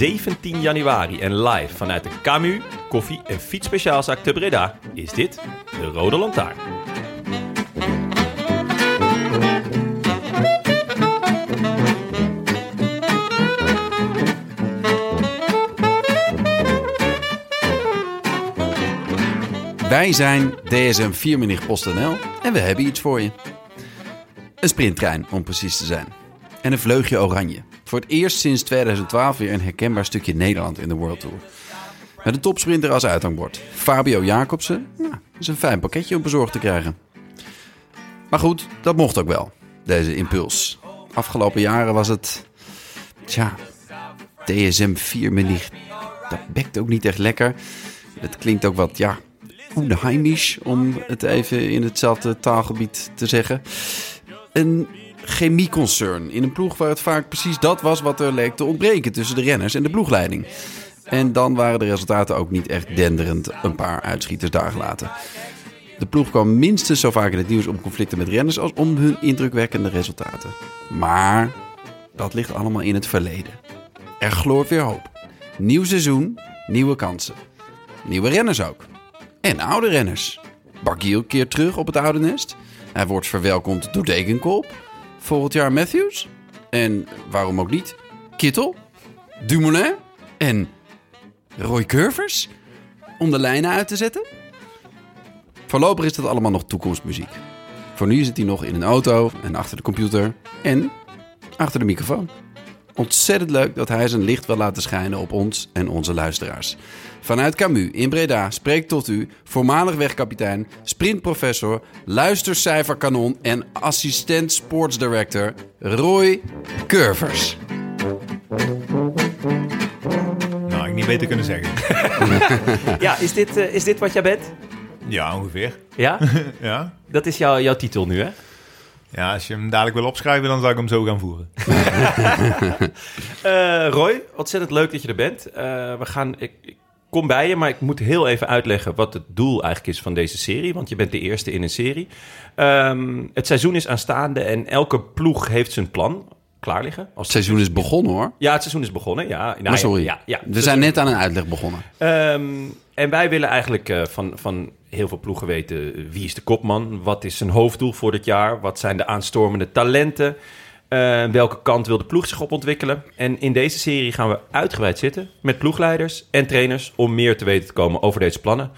17 januari en live vanuit de Camu, koffie- en fietsspeciaalzaak te Breda is dit de Rode Lantaarn. Wij zijn DSM 4 PostNL en we hebben iets voor je. Een sprinttrein, om precies te zijn. En een vleugje oranje. Voor het eerst sinds 2012 weer een herkenbaar stukje Nederland in de World Tour. Met een topsprinter als uithangbord. Fabio Jacobsen. Nou, is een fijn pakketje om bezorgd te krijgen. Maar goed, dat mocht ook wel. Deze impuls. Afgelopen jaren was het... Tja, DSM 4 Mini. Dat bekt ook niet echt lekker. Het klinkt ook wat, ja, onheimisch, om het even in hetzelfde taalgebied te zeggen. Een chemieconcern in een ploeg waar het vaak precies dat was wat er leek te ontbreken tussen de renners en de ploegleiding. En dan waren de resultaten ook niet echt denderend een paar uitschieters daar gelaten. De ploeg kwam minstens zo vaak in het nieuws om conflicten met renners als om hun indrukwekkende resultaten. Maar dat ligt allemaal in het verleden. Er gloort weer hoop. Nieuw seizoen, nieuwe kansen. Nieuwe renners ook. En oude renners. Bargiel keert terug op het oude nest. Hij wordt verwelkomd door Degenkolb. Volgend jaar Matthews. En waarom ook niet? Kittel. Dumoulin. En Roy Curvers. Om de lijnen uit te zetten. Voorlopig is dat allemaal nog toekomstmuziek. Voor nu zit hij nog in een auto en achter de computer. En achter de microfoon. Ontzettend leuk dat hij zijn licht wil laten schijnen op ons en onze luisteraars. Vanuit Camus in Breda spreekt tot u voormalig wegkapitein, sprintprofessor, luistercijferkanon en assistent sportsdirector Roy Curvers. Nou, ik niet beter kunnen zeggen. Ja, is dit, eh, is dit wat jij bent? Ja, ongeveer. Ja? Ja. Dat is jouw jouw titel nu, hè? Ja, als je hem dadelijk wil opschrijven, dan zou ik hem zo gaan voeren. Eh, Roy, ontzettend leuk dat je er bent. Eh, we gaan, ik, ik kom bij je, maar ik moet heel even uitleggen wat het doel eigenlijk is van deze serie. Want je bent de eerste in een serie. Ehm, het seizoen is aanstaande en elke ploeg heeft zijn plan klaar liggen. Als Het seizoen is begonnen hoor. Ja, het seizoen is begonnen. Ja, nou, Maar sorry, Ja, ja, we zijn net aan een uitleg begonnen. Ehm, en wij willen eigenlijk eh, van, van heel veel ploegen weten eh, wie is de kopman, wat is zijn hoofddoel voor dit jaar, wat zijn de aanstormende talenten, eh, welke kant wil de ploeg zich op ontwikkelen. En in deze serie gaan we uitgebreid zitten met ploegleiders en trainers om meer te weten te komen over deze plannen.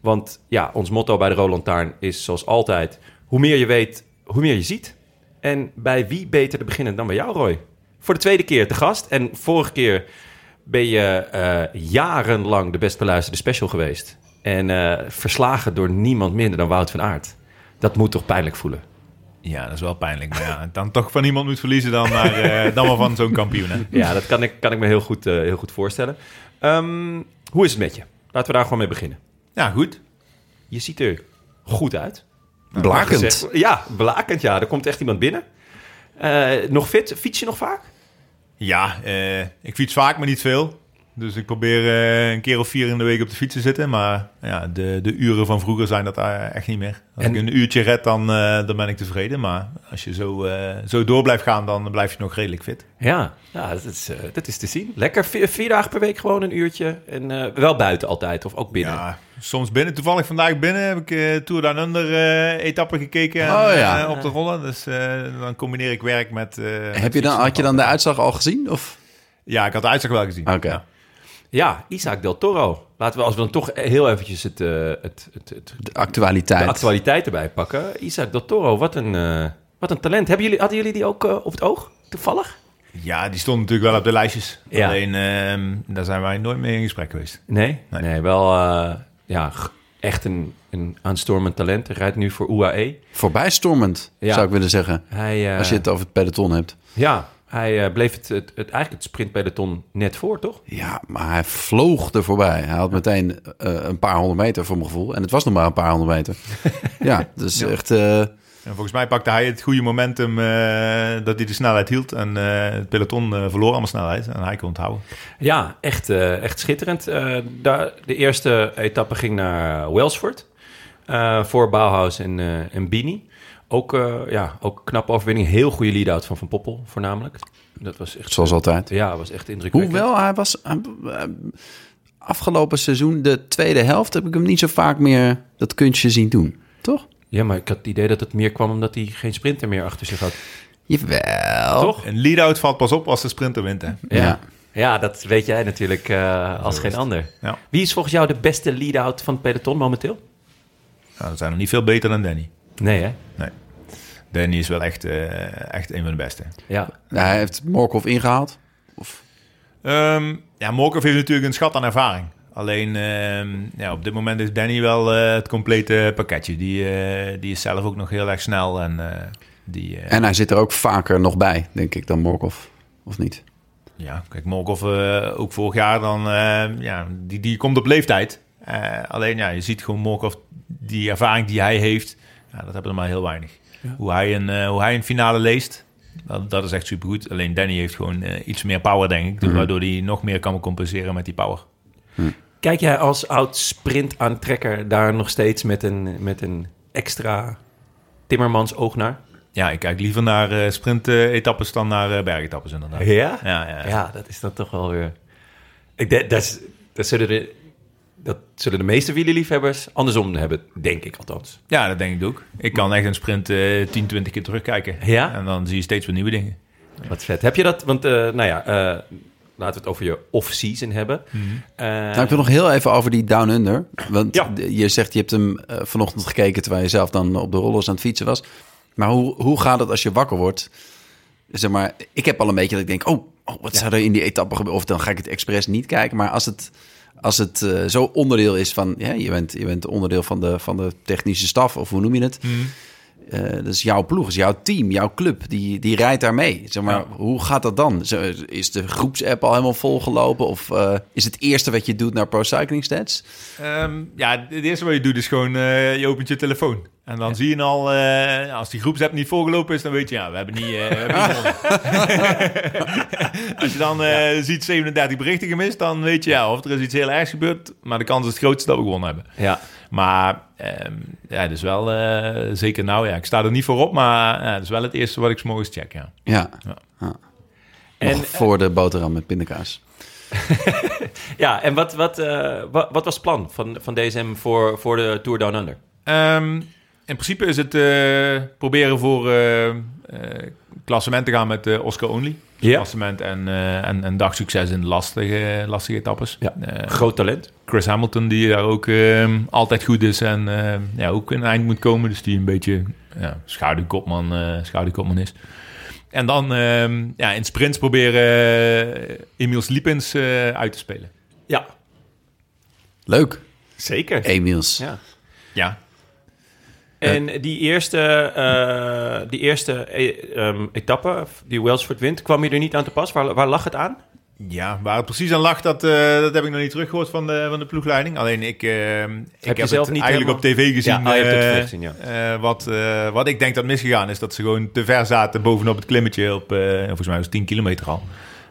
Want ja, ons motto bij de Roland Taarn is zoals altijd, hoe meer je weet, hoe meer je ziet. En bij wie beter te beginnen dan bij jou, Roy? Voor de tweede keer te gast. En vorige keer ben je eh, jarenlang de best beluisterde special geweest. En eh, verslagen door niemand minder dan Wout van Aert. Dat moet toch pijnlijk voelen? Ja, dat is wel pijnlijk. Maar ja, dan toch van iemand moet verliezen dan maar, eh, dan maar van zo'n kampioen. Hè? Ja, dat kan ik, kan ik me heel goed, eh, heel goed voorstellen. Ehm, hoe is het met je? Laten we daar gewoon mee beginnen. Ja, goed. Je ziet er goed uit. Blakend. Gezegd- Ja, blakend, ja. Er komt echt iemand binnen. Eh, nog fit? Fiets je nog vaak? Ja, eh, ik fiets vaak, maar niet veel. Dus ik probeer eh, een keer of vier in de week op de fiets te zitten. Maar ja, de, de uren van vroeger zijn dat eh, echt niet meer. Als En- ik een uurtje red, dan, eh, dan ben ik tevreden. Maar als je zo, eh, zo door blijft gaan, dan blijf je nog redelijk fit. Ja, ja dat, is, eh, dat is te zien. Lekker vier, vier dagen per week gewoon een uurtje. En eh, wel buiten altijd, of ook binnen. Ja, soms binnen. Toevallig vandaag binnen heb ik eh Tour Down Under eh etappe gekeken Oh, en, ja. eh, op de rollen. Dus eh, dan combineer ik werk met... eh, met Heb je dan, had je dan de uitslag al gezien? Of? Ja, ik had de uitslag wel gezien. Oké. Ja. Ja, Isaac del Toro. Laten we, als we dan toch heel eventjes het, eh, het, het, het, De actualiteit. de actualiteit erbij pakken. Isaac del Toro, wat een, eh, wat een talent. Hebben jullie, hadden jullie die ook eh, op het oog, toevallig? Ja, die stond natuurlijk wel op de lijstjes. Ja. Alleen, ehm, daar zijn wij nooit mee in gesprek geweest. Nee? Nee. Nee, wel eh, ja, echt een, een aanstormend talent. Hij rijdt nu voor UAE. Voorbijstormend, Ja. zou ik willen zeggen. Hij, Als je het over het peloton hebt. Ja, hij eh, bleef het, het, het, eigenlijk het sprintpeloton net voor, toch? Ja, maar hij vloog er voorbij. Hij had meteen eh, een paar honderd meter voor mijn gevoel. En het was nog maar een paar honderd meter. ja, dus echt... eh, En volgens mij pakte hij het goede momentum eh, dat hij de snelheid hield. En eh, het peloton eh, verloor allemaal snelheid. En hij kon het houden. Ja, echt, eh, echt schitterend. Eh, daar, de eerste etappe ging naar Welsford. eh, voor Bauhaus en, eh en Bini. Ook, eh ja, ook knappe overwinning. Heel goede lead-out van Van Poppel, voornamelijk. Dat was echt... zoals altijd. Ja, was echt indrukwekkend. Hoewel, hij was... eh, afgelopen seizoen, de tweede helft... heb ik hem niet zo vaak meer dat kunstje zien doen. Toch? Ja, maar ik had het idee dat het meer kwam omdat hij geen sprinter meer achter zich had. Jawel. Toch? Een lead-out valt pas op als de sprinter wint. Hè? Ja. Ja, dat weet jij natuurlijk eh, als geen ander. Ja. Wie is volgens jou de beste lead-out van het peloton momenteel? Nou, dat zijn nog niet veel beter dan Danny. Nee, hè? Nee. Danny is wel echt, eh, echt een van de beste. Ja. Ja, hij heeft Morkov ingehaald. Ehm, ja, Morkov heeft natuurlijk een schat aan ervaring. Alleen ehm, ja, op dit moment is Danny wel eh, het complete pakketje. Die, eh, die is zelf ook nog heel erg snel. En, eh, die, eh, En hij zit er ook vaker nog bij, denk ik, dan Morkov. Of niet? Ja, kijk, Morkov eh, ook vorig jaar dan, eh, ja, die, die komt op leeftijd. Eh, alleen ja, je ziet gewoon Morkov, die ervaring die hij heeft, ja, dat hebben er maar heel weinig. Hoe, hij een, eh, hoe hij een finale leest, dat, dat is echt supergoed. Alleen Danny heeft gewoon eh, iets meer power, denk ik. Waardoor hij nog meer kan compenseren met die power. Kijk jij als oud sprintaantrekker daar nog steeds met een, met een extra Timmermans oog naar? Ja, ik kijk liever naar eh sprint-etappes dan naar bergetappes inderdaad. Ja? Ja, ja, ja. Ja, dat is dan toch wel weer... Ik denk, dat, is- dat, zullen de, dat zullen de meeste wielerliefhebbers andersom hebben, denk ik althans. Ja, dat denk ik ook. Ik kan echt een sprint eh 10, 20 keer terugkijken. Ja? En dan zie je steeds weer nieuwe dingen. Wat vet. Heb je dat, want eh, nou ja, eh, laten we het over je off-season hebben. Eh, Nou, ik wil nog heel even over die Down Under. Want Ja. je zegt, je hebt hem vanochtend gekeken... terwijl je zelf dan op de rollers aan het fietsen was. Maar hoe, hoe gaat het als je wakker wordt? Zeg maar, ik heb al een beetje dat ik denk... oh, oh wat zou er in die etappe gebeuren? Of dan ga ik het expres niet kijken. Maar als het, als het eh, zo onderdeel is van... Ja, je, bent, je bent onderdeel van de, van de technische staf, of hoe noem je het? Eh, dat is jouw ploeg, is jouw team, jouw club, die, die rijdt daar mee. Zeg maar, Ja. hoe gaat dat dan? Is de groepsapp al helemaal volgelopen? Of eh, is het eerste wat je doet naar Pro Cycling Stats? Ehm, ja, het eerste wat je doet is gewoon, eh, je opent je telefoon. En dan zie je al, eh, als die groepsapp niet volgelopen is, dan weet je, ja, we hebben niet, eh, we hebben niet als je dan eh, ziet 37 berichten gemist, dan weet je, ja, of er is iets heel ergs gebeurd. Maar de kans is het grootste dat we gewonnen hebben. ja. Maar ehm, ja, dus wel eh, zeker nou, ja, ik sta er niet voor op, maar ja, dat is wel het eerste wat ik 's morgens check, ja. Ja, Ja. Ja. En, nog voor de boterham met pindakaas. ja, en wat, wat, eh, wat, wat was het plan van, van DSM voor, voor de Tour Down Under? Ehm, in principe is het eh, proberen voor eh, eh, klassement te gaan met eh, Oscar Only. Ja. Klassement en, eh, en, en dagsucces in lastige, lastige etappes. Ja. Eh, Groot talent. Chris Hamilton, die daar ook eh, altijd goed is en eh, ja, ook in het eind moet komen. Dus die een beetje ja, schaduwkopman, eh, schaduwkopman is. En dan ehm, ja, in sprints proberen uh, Emiels Liepins eh, uit te spelen. Ja, Leuk, zeker. Emiels. Ja. Ja, En die eerste, eh, die eerste ehm, etappe, die Welsford wint, kwam je er niet aan te pas? Waar, waar lag het aan? Ja, waar het precies aan lag, dat, eh, dat heb ik nog niet teruggehoord van de, van de ploegleiding. Alleen ik, ik heb, je zelf het niet eigenlijk helemaal- op tv gezien. Ja, oh, je hebt het terug gezien, ja. wat, wat ik denk dat misgegaan is, dat ze gewoon te ver zaten bovenop het klimmetje op, volgens mij was het 10 kilometer al.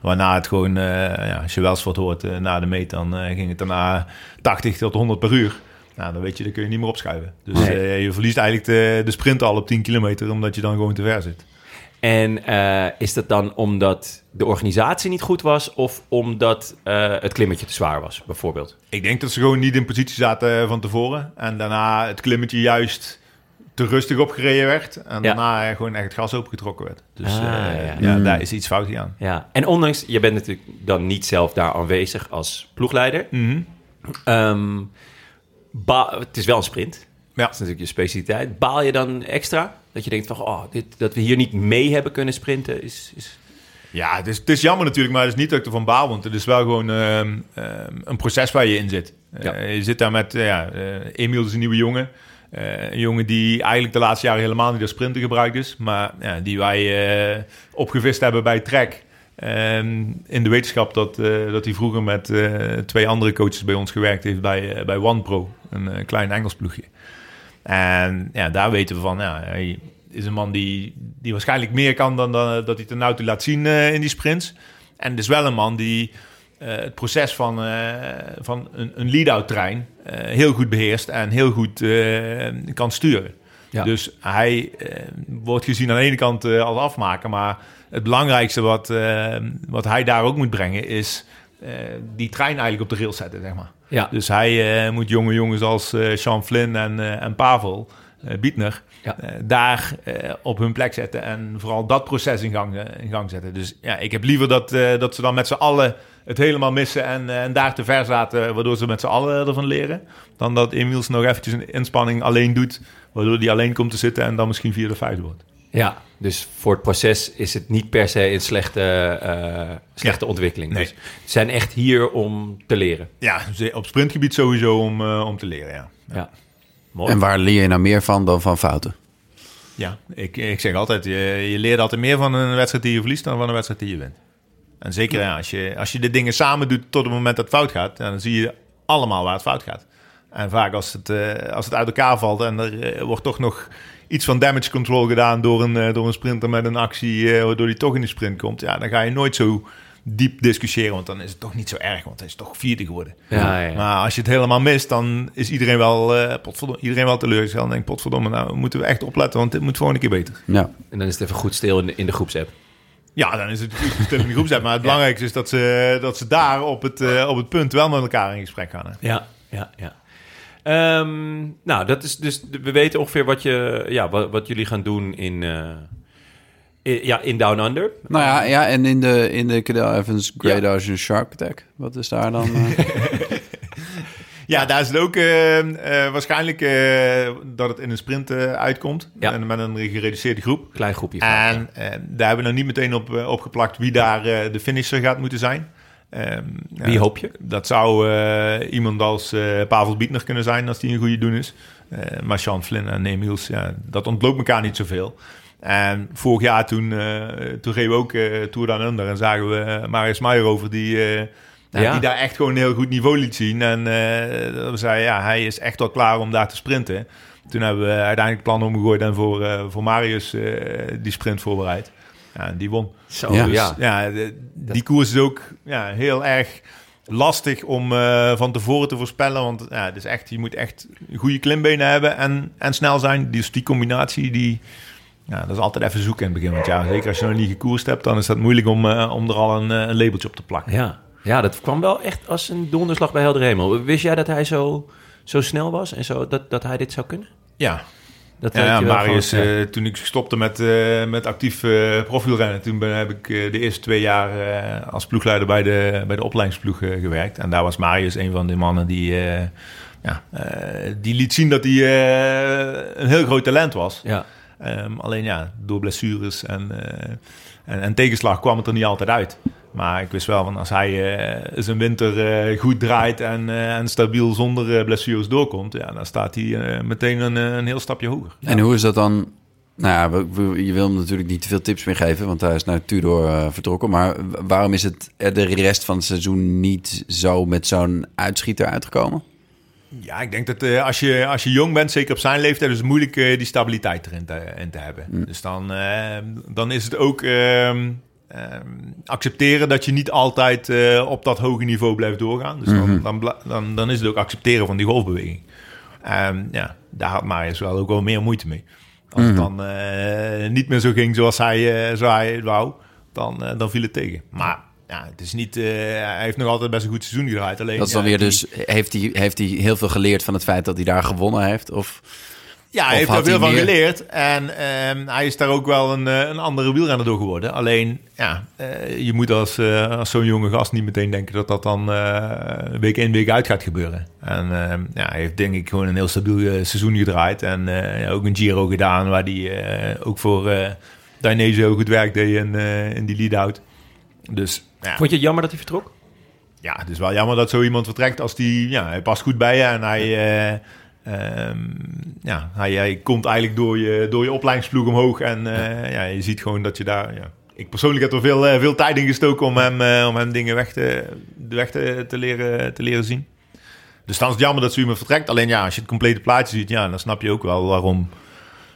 Waarna het gewoon, ja, als je wel eens wat hoort na de meet, dan ging het daarna 80 tot 100 per uur. Nou, dan weet je, dan kun je niet meer opschuiven. Dus Nee. eh, je verliest eigenlijk de, de sprint al op 10 kilometer, omdat je dan gewoon te ver zit. En eh, is dat dan omdat de organisatie niet goed was of omdat eh, het klimmetje te zwaar was, bijvoorbeeld? Ik denk dat ze gewoon niet in positie zaten van tevoren. En daarna het klimmetje juist te rustig opgereden werd. En daarna gewoon echt het gas opengetrokken werd. Dus Ah, ja. ja, Mm. daar is iets fout aan. Ja, en ondanks, je bent natuurlijk dan niet zelf daar aanwezig als ploegleider. Ehm, ba- het is wel een sprint. Ja. Dat is natuurlijk je specialiteit. Baal je dan extra? Dat je denkt van, oh, dit, dat we hier niet mee hebben kunnen sprinten is... is... Ja, het is, het is jammer natuurlijk, maar het is niet dat ik ervan baal. Want het is wel gewoon ehm, ehm, een proces waar je in zit. Eh, Ja. je zit daar met, eh, ja, eh, Emiel is een nieuwe jongen. Een jongen die eigenlijk de laatste jaren helemaal niet als sprinter gebruikt is. Maar die wij opgevist hebben bij Trek. Ehm, in de wetenschap dat, dat hij vroeger met twee andere coaches bij ons gewerkt heeft bij, bij OnePro. Een eh, klein Engels ploegje. En ja, daar weten we van, ja, hij is een man die, die waarschijnlijk meer kan dan, dan dat hij ten nou toe laat zien eh, in die sprints. En het is wel een man die eh, het proces van, eh, van een, een lead-out trein eh, heel goed beheerst en heel goed eh, kan sturen. Ja. Dus hij eh, wordt gezien aan de ene kant eh, als afmaker, maar het belangrijkste wat, eh, wat hij daar ook moet brengen is eh, die trein eigenlijk op de rails zetten, zeg maar. Ja. Dus hij eh, moet jonge jongens als eh Sean Flynn en, eh, en Pavel, Bietner, Ja. daar op hun plek zetten. En vooral dat proces in gang, in gang zetten. Dus ja, ik heb liever dat, dat ze dan met z'n allen het helemaal missen en, en daar te ver zaten, waardoor ze met z'n allen ervan leren. Dan dat Emiels nog eventjes een inspanning alleen doet, waardoor hij alleen komt te zitten en dan misschien vierde of vijfde wordt. Ja, dus voor het proces is het niet per se een slechte, eh, slechte ontwikkeling. Nee. Dus ze zijn echt hier om te leren. Ja, op sprintgebied sowieso om, eh, om te leren, ja. Ja. Mooi. En waar leer je nou meer van dan van fouten? Ja, ik, ik zeg altijd, je, je leert altijd meer van een wedstrijd die je verliest dan van een wedstrijd die je wint. En zeker ja, als, je, als je de dingen samen doet tot het moment dat het fout gaat, dan zie je allemaal waar het fout gaat. En vaak als het, eh, als het uit elkaar valt en er wordt toch nog iets van damage control gedaan door een, eh, door een sprinter met een actie, eh, waardoor hij toch in de sprint komt, ja, dan ga je nooit zo diep discussiëren, want dan is het toch niet zo erg, want hij is toch vierde geworden. Ja, ja. Maar als je het helemaal mist, dan is iedereen wel, eh potverdomme, iedereen wel teleurgesteld. En denkt, potverdomme, nou moeten we echt opletten, want dit moet volgende keer beter. Ja. En dan is het even goed stil in de, in de groepsapp. Ja, dan is het goed gestemd in de groepsapp. Maar het belangrijkste is dat ze, dat ze daar op het, eh, op het punt wel met elkaar in gesprek gaan. Hè? Ja, ja, ja. Ehm, nou, dat is dus. We weten ongeveer wat, je, ja, wat, wat jullie gaan doen in, eh, in- ja, in Down Under. Nou ja, ja en in de, in de Cadel Evans Great Ja. Ocean Shark Attack. Wat is daar dan? eh? Ja, daar is het ook eh, eh, waarschijnlijk eh, dat het in een sprint eh, uitkomt. Ja. En met een gereduceerde groep. Klein groepje. vaak, En eh, daar hebben we nog niet meteen op opgeplakt wie daar de finisher gaat moeten zijn. Ja. Wie ja, hoop je? Dat zou eh, iemand als eh, Pavel Bietner kunnen zijn als die een goede doen is. Eh, maar Sean Flynn en Emiels, ja, dat ontloopt elkaar niet zoveel. En vorig jaar toen, toen reden we ook Tour Down Under en zagen we Marius Meijer over die, nou, Ja. die daar echt gewoon een heel goed niveau liet zien. En we zeiden, ja, hij is echt wel klaar om daar te sprinten. Toen hebben we uiteindelijk plan omgegooid en voor, voor Marius die sprint voorbereid. Ja, en die won. Zo, Ja. ja. Dus, ja, de- die koers is ook ja, heel erg lastig om eh, van tevoren te voorspellen. Want ja, het is echt, je moet echt goede klimbenen hebben en, en snel zijn. Dus die combinatie, die, ja, dat is altijd even zoeken in het begin. Want ja, zeker als je nog niet gekoerst hebt, dan is dat moeilijk om, eh, om er al een, eh, een labeltje op te plakken. Ja. ja, dat kwam wel echt als een donderslag bij helder hemel. Wist jij dat hij zo, zo snel was en zo, dat, dat hij dit zou kunnen? Ja, Dat Ja, Marius, eh, toen ik stopte met, eh, met actief eh profielrennen, toen ben, heb ik de eerste twee jaar als ploegleider bij de, bij de opleidingsploeg gewerkt. En daar was Marius een van de mannen die, ja, die liet zien dat hij een heel groot talent was. ja. Ehm, alleen ja, door blessures en, en, en tegenslag kwam het er niet altijd uit. Maar ik wist wel van als hij eh, zijn winter eh, goed draait en, eh, en stabiel zonder blessures doorkomt, ja, dan staat hij meteen een, een heel stapje hoger. En hoe is dat dan? Nou ja, je wil hem natuurlijk niet te veel tips meer geven, want hij is naar Tudor vertrokken. Maar waarom is het er de rest van het seizoen niet zo met zo'n uitschieter uitgekomen? Ja, ik denk dat als, je, als je jong bent, zeker op zijn leeftijd, is het moeilijk die stabiliteit erin te, in te hebben. Dus dan, dan is het ook ehm, ehm, accepteren dat je niet altijd eh, op dat hoge niveau blijft doorgaan. Dus dan, dan, bla- dan, dan is het ook accepteren van die golfbeweging. En ja, daar had Marius wel ook wel meer moeite mee. Als het dan eh, niet meer zo ging zoals hij, eh, zoals hij het wou, dan, dan viel het tegen. Maar ja, het is niet, hij heeft nog altijd best een goed seizoen gedraaid. Alleen, Dat is dan weer die- dus, heeft hij, heeft hij heel veel geleerd van het feit dat hij daar gewonnen heeft? Of, Ja, hij heeft daar veel van meer? geleerd. En ehm, hij is daar ook wel een, eh, een andere wielrenner door geworden. Alleen, ja, eh, je moet als, eh, als zo'n jonge gast niet meteen denken dat dat dan week in, week uit gaat gebeuren. En ehm, ja, hij heeft denk ik gewoon een heel stabiel seizoen gedraaid. En ook een Giro gedaan waar hij ook voor eh Dainese goed werk deed in, in die lead-out. Dus ja, Vond je het jammer dat hij vertrok? ja, het is wel jammer dat zo iemand vertrekt als die... Ja, hij past goed bij je en hij... ehm, ja, hij, hij komt eigenlijk door je, door je opleidingsploeg omhoog. En eh, ja. je ziet gewoon dat je daar... Ja, ik persoonlijk heb er veel, eh, veel tijd in gestoken om hem, eh, om hem dingen weg, te, de weg te, te, leren, te leren zien. Dus dan is het jammer dat zo iemand vertrekt. Alleen ja, als je het complete plaatje ziet, ja, dan snap je ook wel waarom...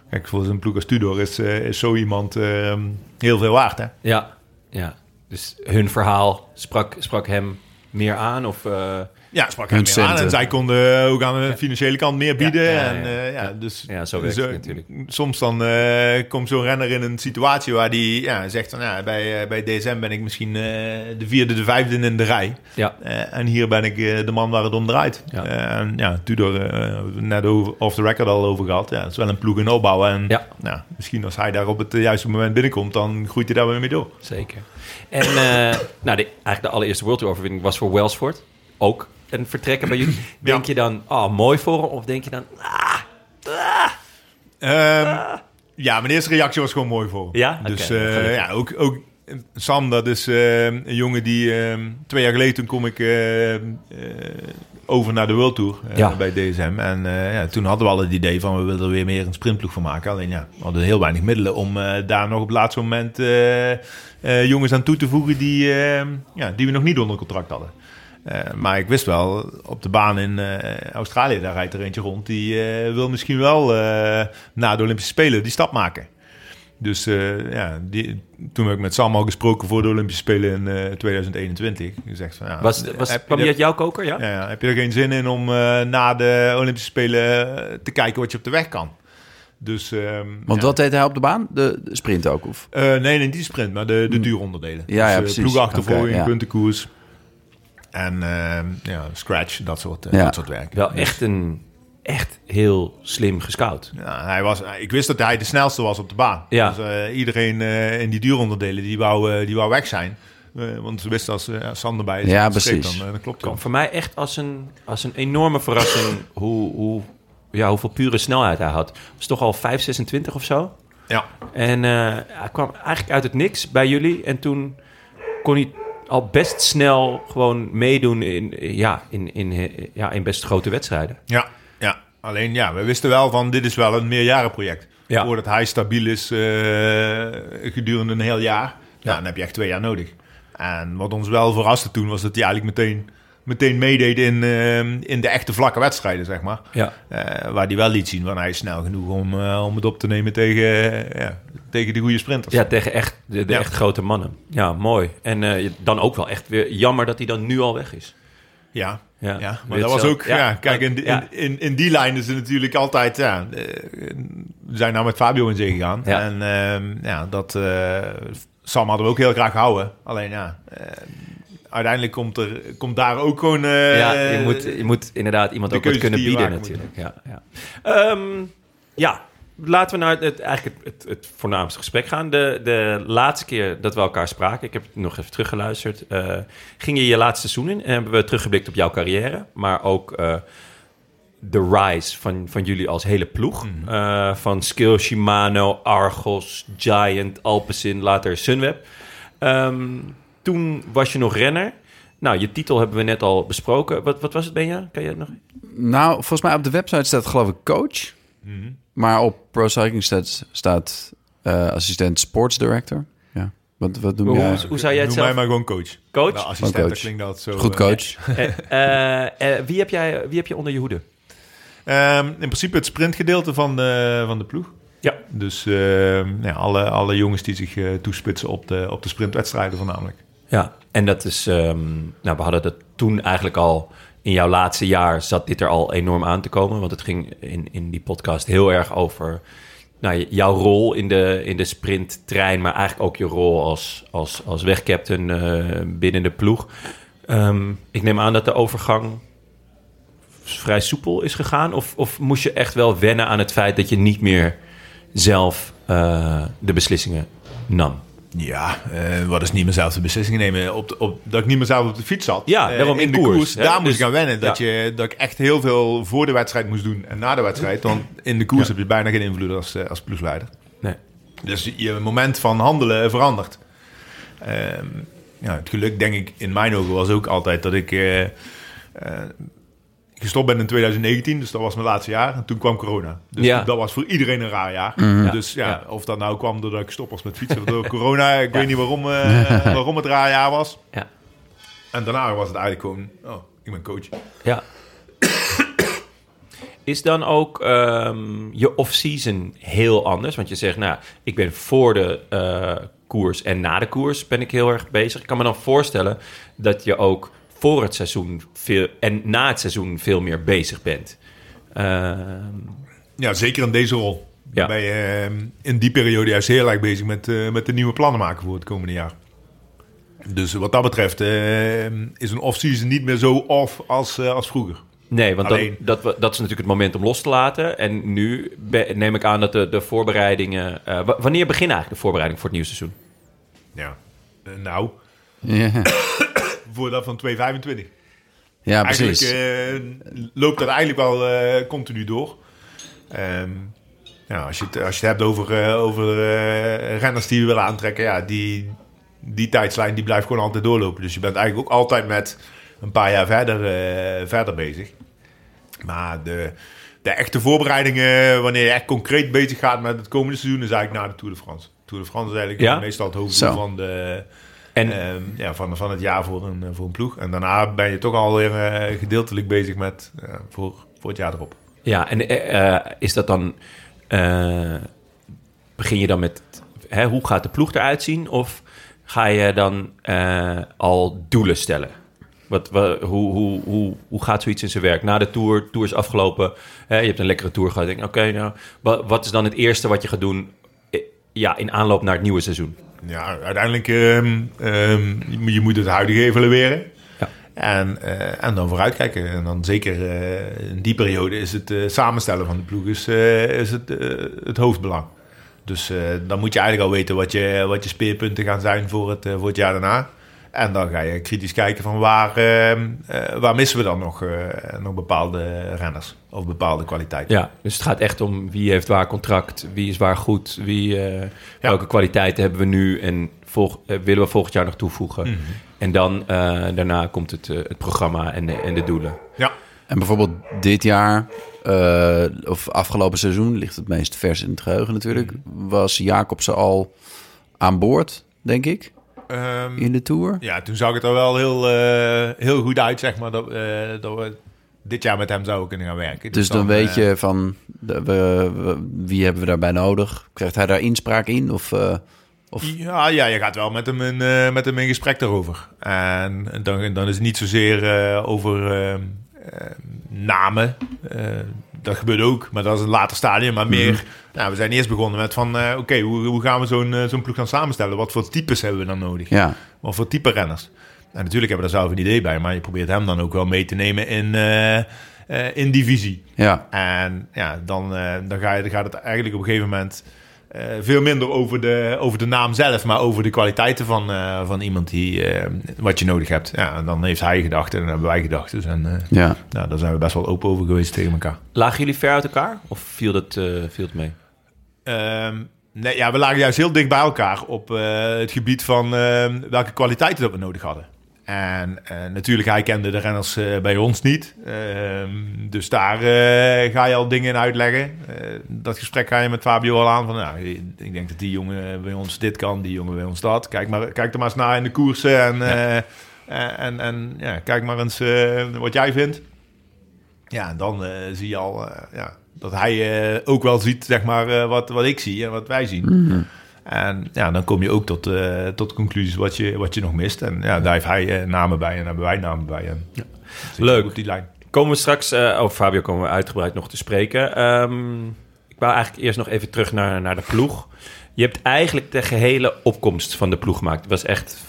Kijk, voor zijn ploeg als Tudor is, is zo iemand ehm, heel veel waard, hè? Ja, ja. Dus hun verhaal sprak, sprak hem meer aan? Of, Ja, sprak Hun hem meer aan. En zij konden ook aan de financiële kant meer bieden. Ja, ja, en, ja. eh, ja, Ja. Dus, Ja, zo werkt dus, het eh, natuurlijk. Soms dan eh, komt zo'n renner in een situatie waar die ja, zegt van... Ja, bij, eh, bij DSM ben ik misschien eh, de vierde, de vijfde in de rij. ja, Eh, en hier ben ik eh, de man waar het om draait. Ja. Eh, en ja, Tudor, eh, net over, off the record al over gehad. Ja, het is wel een ploeg in opbouw. En Ja. nou, misschien als hij daar op het eh, juiste moment binnenkomt... dan groeit hij daar weer mee door. zeker. En eh, nou, de, eigenlijk de allereerste World Tour overwinning was voor Welsford. Ook een vertrekken bij jullie. Denk je dan, oh, mooi voor hem? Of denk je dan, ah, Ehm, Ja, mijn eerste reactie was gewoon mooi voor hem. Ja? Dus eh, ja, ook, ook Sam, dat is eh, een jongen die eh, twee jaar geleden toen kom ik eh, over naar de World Tour eh, Ja. bij DSM. En ja, toen hadden we al het idee van we willen er weer meer een sprintploeg van maken. Alleen ja, we hadden heel weinig middelen om daar nog op het laatste moment jongens aan toe te voegen die, ja, die we nog niet onder contract hadden. Eh, maar ik wist wel, op de baan in eh, Australië, daar rijdt er eentje rond. Die eh, wil misschien wel eh, na de Olympische Spelen die stap maken. Dus eh, ja, die, toen heb ik met Sam al gesproken voor de Olympische Spelen in eh, 2021. Gezegd van, ja, was, was, heb, kwam je uit jouw koker? Ja? ja, ja, heb je er geen zin in om eh, na de Olympische Spelen te kijken wat je op de weg kan? Dus, ehm, want ja. wat deed hij op de baan? De, de sprint ook? Of? Eh, nee, niet die sprint, maar de, de duuronderdelen. Hmm. Ja, ja, dus, precies. Ploegachtervolging, Oké, ja. puntenkoers. En ehm, ja, scratch, dat soort, eh, Ja. dat soort werk. Wel Dus, echt een echt heel slim gescout. Ja, hij was, ik wist dat hij de snelste was op de baan. Ja. Dus eh, iedereen eh, in die duuronderdelen, die wou, eh, die wou weg zijn. Eh, want ze wisten als uh, Sander bij is, Ja, precies. Dan, dan klopt het. kwam voor mij echt als een, als een enorme verrassing hoe, hoe, ja, hoeveel pure snelheid hij had. Het was toch al 5,26 of zo. Ja. En eh, hij kwam eigenlijk uit het niks bij jullie. En toen kon hij al best snel gewoon meedoen in, ja, in, in, ja, in best grote wedstrijden. Ja, ja, alleen ja, we wisten wel van dit is wel een meerjarenproject. Ja. Voordat hij stabiel is eh, gedurende een heel jaar, ja. dan heb je echt twee jaar nodig. En wat ons wel verraste toen was dat hij eigenlijk meteen, meteen meedeed in, eh, in de echte vlakke wedstrijden, zeg maar. Ja. Eh, waar hij wel liet zien, want hij is snel genoeg om, eh, om het op te nemen tegen, eh, ja, tegen de goede sprinters. Ja, tegen echt, de, de Ja. echt grote mannen. Ja, mooi. En dan ook wel echt weer jammer dat hij dan nu al weg is. Ja, Ja, ja, maar dat was ook... Ja, kijk, in, in, Ja. in, in die lijn is het natuurlijk altijd... Ja, we zijn nou met Fabio in zee gegaan. En ehm, ja, dat... eh, Sam hadden we ook heel graag gehouden. Alleen ja... uiteindelijk komt, er, komt daar ook gewoon... eh, ja, je moet, je moet inderdaad iemand ook wat kunnen bieden natuurlijk. Ja, ja. Ehm, ja, laten we naar het, eigenlijk het, het, het voornaamste gesprek gaan. De, de laatste keer dat we elkaar spraken, ik heb het nog even teruggeluisterd, eh, ging je je laatste seizoen in en hebben we teruggeblikt op jouw carrière, maar ook eh, de rise van, van jullie als hele ploeg. Mhm. Van Skill, Shimano, Argos, Giant, Alpecin, later Sunweb. Ehm, toen was je nog renner. Nou, je titel hebben we net al besproken. Wat, wat was het, Benja? Kan je het nog? Nou, volgens mij op de website staat geloof ik coach. Mhm. Maar op Pro Cycling Stats staat eh, assistent sports director. Ja. Wat, wat doe Hoe, jij? hoe, hoe zou jij het Noem mij zelf... maar gewoon coach. Coach? Nou, assistent, Gewoon dat coach. klinkt dat zo... Goed eh, coach. Eh, eh, wie, heb jij, wie heb je onder je hoede? Ehm, in principe het sprintgedeelte van de, van de ploeg. Ja. Dus eh, ja, alle, alle jongens die zich eh, toespitsen op de, op de sprintwedstrijden voornamelijk. Ja, en dat is, ehm, nou, we hadden dat toen eigenlijk al in jouw laatste jaar zat dit er al enorm aan te komen. Want het ging in, in die podcast heel erg over nou, jouw rol in de, in de sprinttrein, maar eigenlijk ook je rol als, als, als wegcaptain eh, binnen de ploeg. Ehm, ik neem aan dat de overgang vrij soepel is gegaan. Of, of moest je echt wel wennen aan het feit dat je niet meer zelf eh, de beslissingen nam? Ja, eh, wat is niet meer zelf de beslissingen nemen? Op, de- op, dat ik niet meer zelf op de fiets zat. Ja, Eh, daarom in de koers? Daar moest Dus- ik aan wennen. Dat, ja. je, dat ik echt heel veel voor de wedstrijd moest doen en na de wedstrijd. Want in de koers heb je bijna geen invloed als, eh, als ploegleider. Nee. Dus je moment van handelen verandert. Ehm, ja, het geluk, denk ik, in mijn ogen was ook altijd dat ik gestopt ben in 2019. Dus dat was mijn laatste jaar. En toen kwam corona. Dus Ja. dat was voor iedereen een raar jaar. Ja. Dus ja, Ja. of dat nou kwam doordat ik stop was met fietsen door corona. Ik weet niet waarom, eh, waarom het raar jaar was. Ja. En daarna was het eigenlijk gewoon, oh, ik ben coach. Ja. Is dan ook ehm, je off-season heel anders? Want je zegt, nou, ik ben voor de eh, koers en na de koers ben ik heel erg bezig. Ik kan me dan voorstellen dat je ook voor het seizoen veel en na het seizoen veel meer bezig bent. Ehm, Ja, zeker in deze rol. Ja. Ben je eh, in die periode juist heel erg bezig met, eh, met de nieuwe plannen maken voor het komende jaar. Dus wat dat betreft eh, is een off-season niet meer zo off als, eh, als vroeger. nee, want dan, dat, dat is natuurlijk het moment om los te laten. En nu be- neem ik aan dat de, de voorbereidingen... eh, wa- wanneer beginnen eigenlijk de voorbereidingen voor het nieuwe seizoen? Ja. Nou, Ja, voor dat van 225. ja Eigenlijk precies. eh, loopt dat eigenlijk wel eh, continu door. Ja, als, je het, als je het hebt over, eh, over renners die we willen aantrekken, ja, die, die tijdslijn die blijft gewoon altijd doorlopen. Dus je bent eigenlijk ook altijd met een paar jaar verder, verder bezig. Maar de, de echte voorbereidingen, wanneer je echt concreet bezig gaat met het komende seizoen, is eigenlijk na de Tour de France. Tour de France is eigenlijk Ja? meestal het hoofddoel Zo. van de, En Ehm, ja, van, van het jaar voor een, eh, voor een ploeg. En daarna ben je toch alweer eh gedeeltelijk bezig met eh, voor, voor het jaar erop. Ja, en is dat dan. begin je dan met. Hè, hoe gaat de ploeg eruit zien? Of ga je dan al doelen stellen? Wat, wa- hoe, hoe, hoe, hoe gaat zoiets in zijn werk? Na de tour, tour is afgelopen. Hè, je hebt een lekkere tour gehad. Denk, oké, nou, wa- wat is dan het eerste wat je gaat doen? Ja, in aanloop naar het nieuwe seizoen. Ja, uiteindelijk ehm, je, moet- je moet het huidige evalueren. Ja. En, eh, en dan vooruitkijken. En dan zeker eh, in die periode is het eh, samenstellen van de ploeg is, is het, het hoofdbelang. Dus dan moet je eigenlijk al weten wat je, wat je speerpunten gaan zijn voor het, voor het jaar daarna. En dan ga je kritisch kijken van waar, ehm, eh, waar missen we dan nog, eh, nog bepaalde renners of bepaalde kwaliteiten. Ja, dus het gaat echt om wie heeft waar contract, wie is waar goed, wie, eh, welke kwaliteiten hebben we nu en volg, willen we volgend jaar nog toevoegen. Mhm. En dan eh, daarna komt het, het programma en de, en de doelen. Ja. En bijvoorbeeld dit jaar, eh, of afgelopen seizoen, ligt het meest vers in het geheugen natuurlijk, was Jacobsen al aan boord, denk ik, Ehm, in de Tour. Ja, toen zag het er wel heel, eh, heel goed uit, zeg maar, dat, eh, dat we dit jaar met hem zouden kunnen gaan werken. Dus dan weet eh, je van, de- we, we- wie hebben we daarbij nodig? Krijgt hij daar inspraak in? Of, of Ja, ja, je gaat wel met hem in, met hem in gesprek daarover. En dan, dan is het niet zozeer over namen. Dat gebeurt ook, maar dat is een later stadium. Maar meer, nou, we zijn eerst begonnen met van, eh, oké, hoe, hoe gaan we zo'n eh, zo'n ploeg dan samenstellen? Wat voor types hebben we dan nodig? ja, Wat voor type renners? En natuurlijk hebben we daar zelf een idee bij, maar je probeert hem dan ook wel mee te nemen in, eh, in die visie. ja, En ja, dan, dan, ga je, dan gaat het eigenlijk op een gegeven moment eh, veel minder over de, over de naam zelf, maar over de kwaliteiten van, eh, van iemand die eh, wat je nodig hebt. Ja, en dan heeft hij gedacht en dan hebben wij gedacht. Dus en, eh, ja. nou, daar zijn we best wel open over geweest tegen elkaar. Lagen jullie ver uit elkaar of viel dat, eh, viel het mee? Ehm, nee, ja, we lagen juist heel dicht bij elkaar op eh, het gebied van ehm, welke kwaliteiten dat we nodig hadden. En eh, natuurlijk, hij kende de renners eh, bij ons niet. Ehm, dus daar eh, ga je al dingen in uitleggen. Eh, dat gesprek ga je met Fabio al aan. Van, nou, ik denk dat die jongen bij ons dit kan, die jongen bij ons dat. Kijk, maar, kijk er maar eens naar in de koersen. En, eh, en, en, en ja, kijk maar eens eh, wat jij vindt. Ja, en dan eh, zie je al, eh, ja, dat hij ook wel ziet, zeg maar, eh, wat, wat ik zie en wat wij zien. En ja, dan kom je ook tot, eh, tot conclusies wat je, wat je nog mist. En ja, daar heeft hij eh, namen bij en daar hebben wij namen bij. En ja. Leuk. Op die lijn. Komen we straks, eh over Fabio komen we uitgebreid nog te spreken. Ehm, ik wou eigenlijk eerst nog even terug naar, naar de ploeg. Je hebt eigenlijk de gehele opkomst van de ploeg gemaakt. Het was echt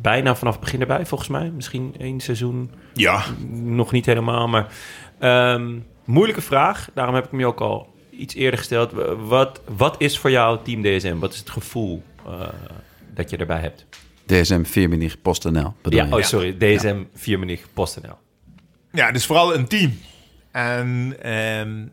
bijna vanaf het begin erbij, volgens mij. Misschien één seizoen, Ja, nog niet helemaal. Maar ehm, moeilijke vraag, daarom heb ik hem je ook al iets eerder gesteld. Wat, wat is voor jou Team DSM? Wat is het gevoel eh, dat je erbij hebt? DSM 4 PostNL. bedoel Ja, je? oh sorry, DSM 4 Menig PostNL. Ja, het is vooral een team. En ehm,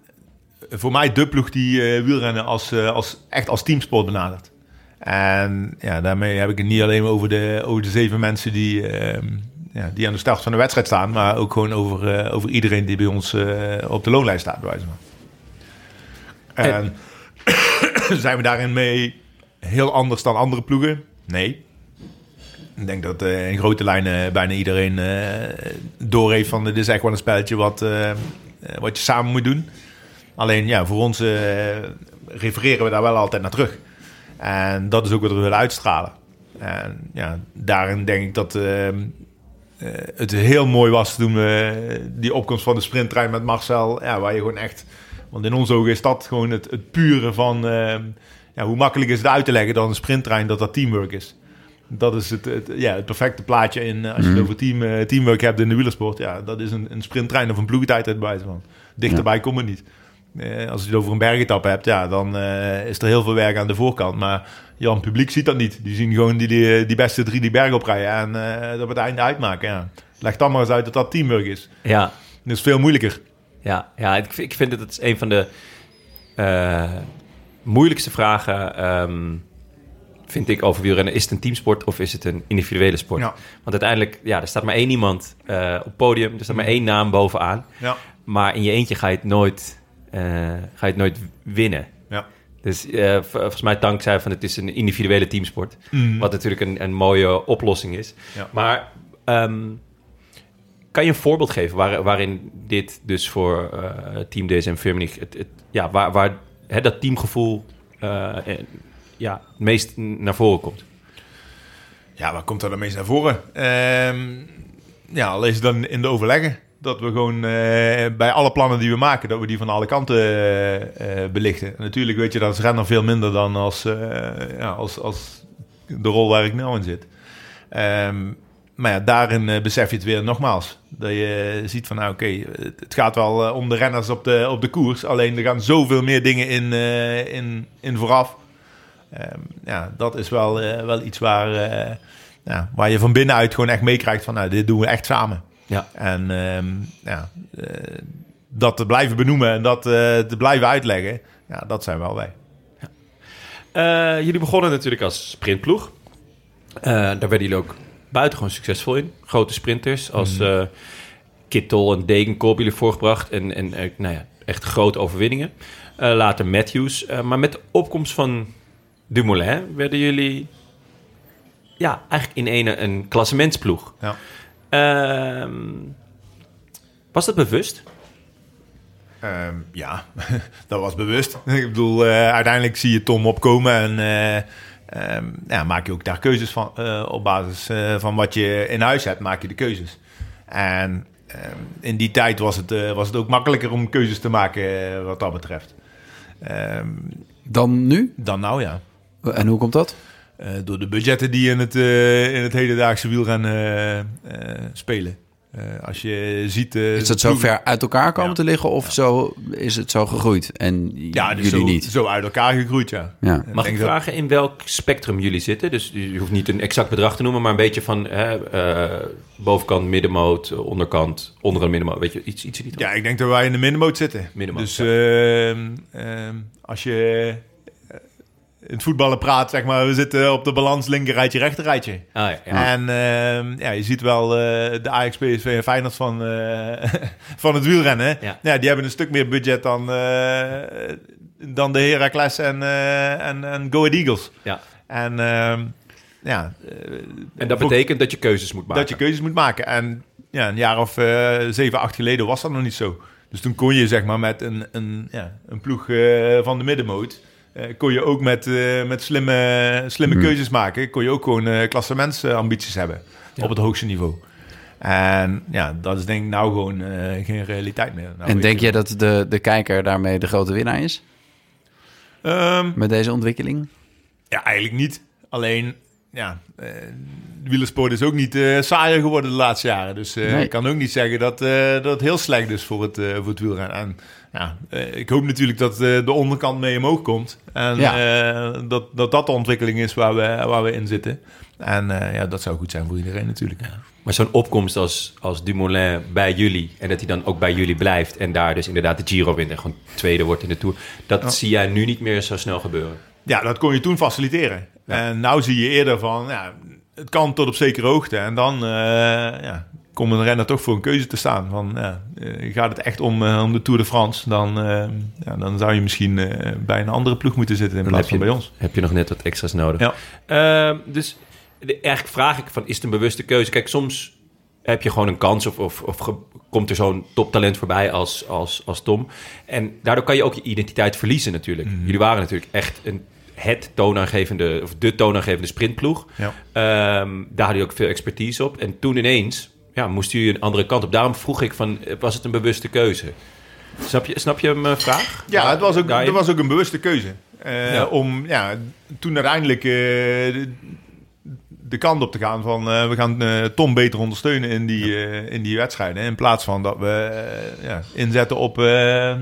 voor mij de ploeg die eh, wielrennen als, eh, als, echt als teamsport benadert. En ja, daarmee heb ik het niet alleen over de, over de zeven mensen die, ehm, ja, die aan de start van de wedstrijd staan, maar ook gewoon over, eh, over iedereen die bij ons eh, op de loonlijst staat, bij wijze van. En zijn we daarin mee heel anders dan andere ploegen? Nee. Ik denk dat eh, in grote lijnen bijna iedereen eh door heeft van dit is echt wel een spelletje wat, eh, eh, wat je samen moet doen. Alleen ja, voor ons eh, refereren we daar wel altijd naar terug. En dat is ook wat we willen uitstralen. En ja, daarin denk ik dat eh, eh, het heel mooi was toen we die opkomst van de sprinttrein met Marcel, ja, waar je gewoon echt, want in onze ogen is dat gewoon het, het pure van, eh, ja, hoe makkelijk is het uit te leggen dan een sprinttrein dat dat teamwork is. Dat is het, het, ja, het perfecte plaatje in, eh, als je het over team, eh, teamwork hebt in de wielersport. Ja, dat is een, een sprinttrein of een ploegtijd uit van. Dichterbij komt het niet. Eh, als je het over een bergetap hebt, ja, dan is er heel veel werk aan de voorkant. Maar Jan, publiek ziet dat niet. Die zien gewoon die, die, die beste drie die berg oprijden en dat we het einde uitmaken. Ja. Leg dan maar eens uit dat dat teamwork is. Ja, Dat is veel moeilijker. Ja, ja ik, vind- ik vind dat het is een van de eh, moeilijkste vragen, ehm, vind ik, over wielrennen. Is het een teamsport of is het een individuele sport? Ja. Want uiteindelijk, ja, er staat maar één iemand eh, op het podium. Er staat maar één naam bovenaan. Ja. Maar in je eentje ga je het nooit, eh, ga je het nooit winnen. Ja. Dus volgens mij Tank zei van het is een individuele teamsport. Wat natuurlijk een, een mooie oplossing is. Ja. Maar ehm, kan je een voorbeeld geven waar, waarin dit dus voor eh, Team DSM Firmenich... Het, het, ja, waar, waar hè, dat teamgevoel eh, eh, ja, het meest naar voren komt? Ja, wat komt er dan meest naar voren? Ehm, ja, het dan in de overleggen. Dat we gewoon eh, bij alle plannen die we maken, dat we die van alle kanten belichten. En natuurlijk weet je dat is renner veel minder dan als, ja, als, als de rol waar ik nou in zit. Ehm, maar ja, daarin eh, besef je het weer nogmaals. Dat je ziet van, nou oké, het, het gaat wel eh, om de renners op de, op de koers. Alleen er gaan zoveel meer dingen in, eh, in, in vooraf. Ehm, ja, dat is wel, eh, wel iets waar, eh, ja, waar je van binnenuit gewoon echt meekrijgt van, nou, dit doen we echt samen. Ja. En ehm, ja, eh, dat te blijven benoemen en dat eh, te blijven uitleggen, ja, dat zijn wel wij. Eh, jullie begonnen natuurlijk als sprintploeg. Eh, daar werden jullie ook buitengewoon succesvol in. Grote sprinters als eh Kittel en Degenkop jullie voorgebracht. En, en eh, nou ja, echt grote overwinningen. Eh, later Matthews. Maar met de opkomst van Dumoulin werden jullie... Ja, eigenlijk in ene een klassementsploeg. Ja. Ehm, was dat bewust? Ehm, ja, dat was bewust. Ik bedoel, uiteindelijk zie je Tom opkomen en ehm, ja, maak je ook daar keuzes van. eh, op basis eh, van wat je in huis hebt, maak je de keuzes. En ehm, in die tijd was het, eh, was het ook makkelijker om keuzes te maken wat dat betreft. Ehm, Dan nu? dan nou ja. En hoe komt dat? Door de budgetten die in het, in het hedendaagse wielrennen spelen. Eh, als je ziet... eh, Is dat zo ver uit elkaar komen Ja. te liggen of zo is het zo gegroeid? En Ja, dus jullie zo, niet? zo uit elkaar gegroeid, ja. Ja. Mag ik dat- vragen in welk spectrum jullie zitten? Dus je hoeft niet een exact bedrag te noemen, maar een beetje van hè, eh, bovenkant, middenmoot, onderkant, onder een middenmoot. Weet je, iets, iets in die trant? Ja, ik denk dat wij in de middenmoot zitten. Middenmoot, dus ja. ehm, ehm, als je in het voetballen praat, zeg maar, we zitten op de balans linker rijtje, rechter rijtje. Ah, ja, ja. En ehm, ja, je ziet wel eh, de Ajax, PSV en Feyenoord van, eh, van het wielrennen. Ja. Ja. die hebben een stuk meer budget dan, eh, dan de Heracles en, en, en Go Ahead Eagles. ja. En ehm, ja, En dat betekent dat je keuzes moet maken. dat je keuzes moet maken. En ja, een jaar of zeven, acht geleden was dat nog niet zo. Dus toen kon je zeg maar met een, een, ja, een ploeg van de middenmoot... eh, kon je ook met, eh, met slimme, slimme Hmm. keuzes maken... kon je ook gewoon eh klassementsambities hebben op het hoogste niveau. En ja, dat is denk ik nou gewoon eh, geen realiteit meer. Nou, en denk je- dat de, de kijker daarmee de grote winnaar is? Ehm, Met deze ontwikkeling? Ja, eigenlijk niet. Alleen, ja, eh, de wielersport is ook niet eh, saaier geworden de laatste jaren. Dus eh, Nee. ik kan ook niet zeggen dat, eh, dat het heel slecht is voor het, voor het wielrennen. En ja, eh, ik hoop natuurlijk dat eh, de onderkant mee omhoog komt. En eh, dat, dat dat de ontwikkeling is waar we, waar we in zitten. En ja, dat zou goed zijn voor iedereen natuurlijk. Maar zo'n opkomst als, als Dumoulin bij jullie... en dat hij dan ook bij jullie blijft... en daar dus inderdaad de Giro wint... en gewoon tweede wordt in de Tour... dat zie jij nu niet meer zo snel gebeuren. Ja, dat kon je toen faciliteren. En nou zie je eerder van, ja, het kan tot op zekere hoogte. En dan ja, komt een renner toch voor een keuze te staan. Van, ja, eh, gaat het echt om, eh, om de Tour de France, dan, eh, ja, dan zou je misschien bij een andere ploeg moeten zitten in Dan plaats van je, bij ons. Heb je nog net wat extra's nodig. Ja. Ehm, dus de- eigenlijk vraag ik van, is het een bewuste keuze? Kijk, soms heb je gewoon een kans of, of, of komt er zo'n toptalent voorbij als, als, als Tom. En daardoor kan je ook je identiteit verliezen natuurlijk. Mhm. Jullie waren natuurlijk echt een, het toonaangevende, of de toonaangevende sprintploeg. Ja. Ehm, daar hadden jullie ook veel expertise op. En toen ineens ja, moesten jullie een andere kant op. Daarom vroeg ik van, eh, was het een bewuste keuze? Snap je, snap je mijn vraag? Ja, het was ook, dat was ook een bewuste keuze. Eh, Ja. Om ja, toen uiteindelijk eh, de, de kant op te gaan van we gaan Tom beter ondersteunen in die, in die wedstrijden. In plaats van dat we ja, inzetten op,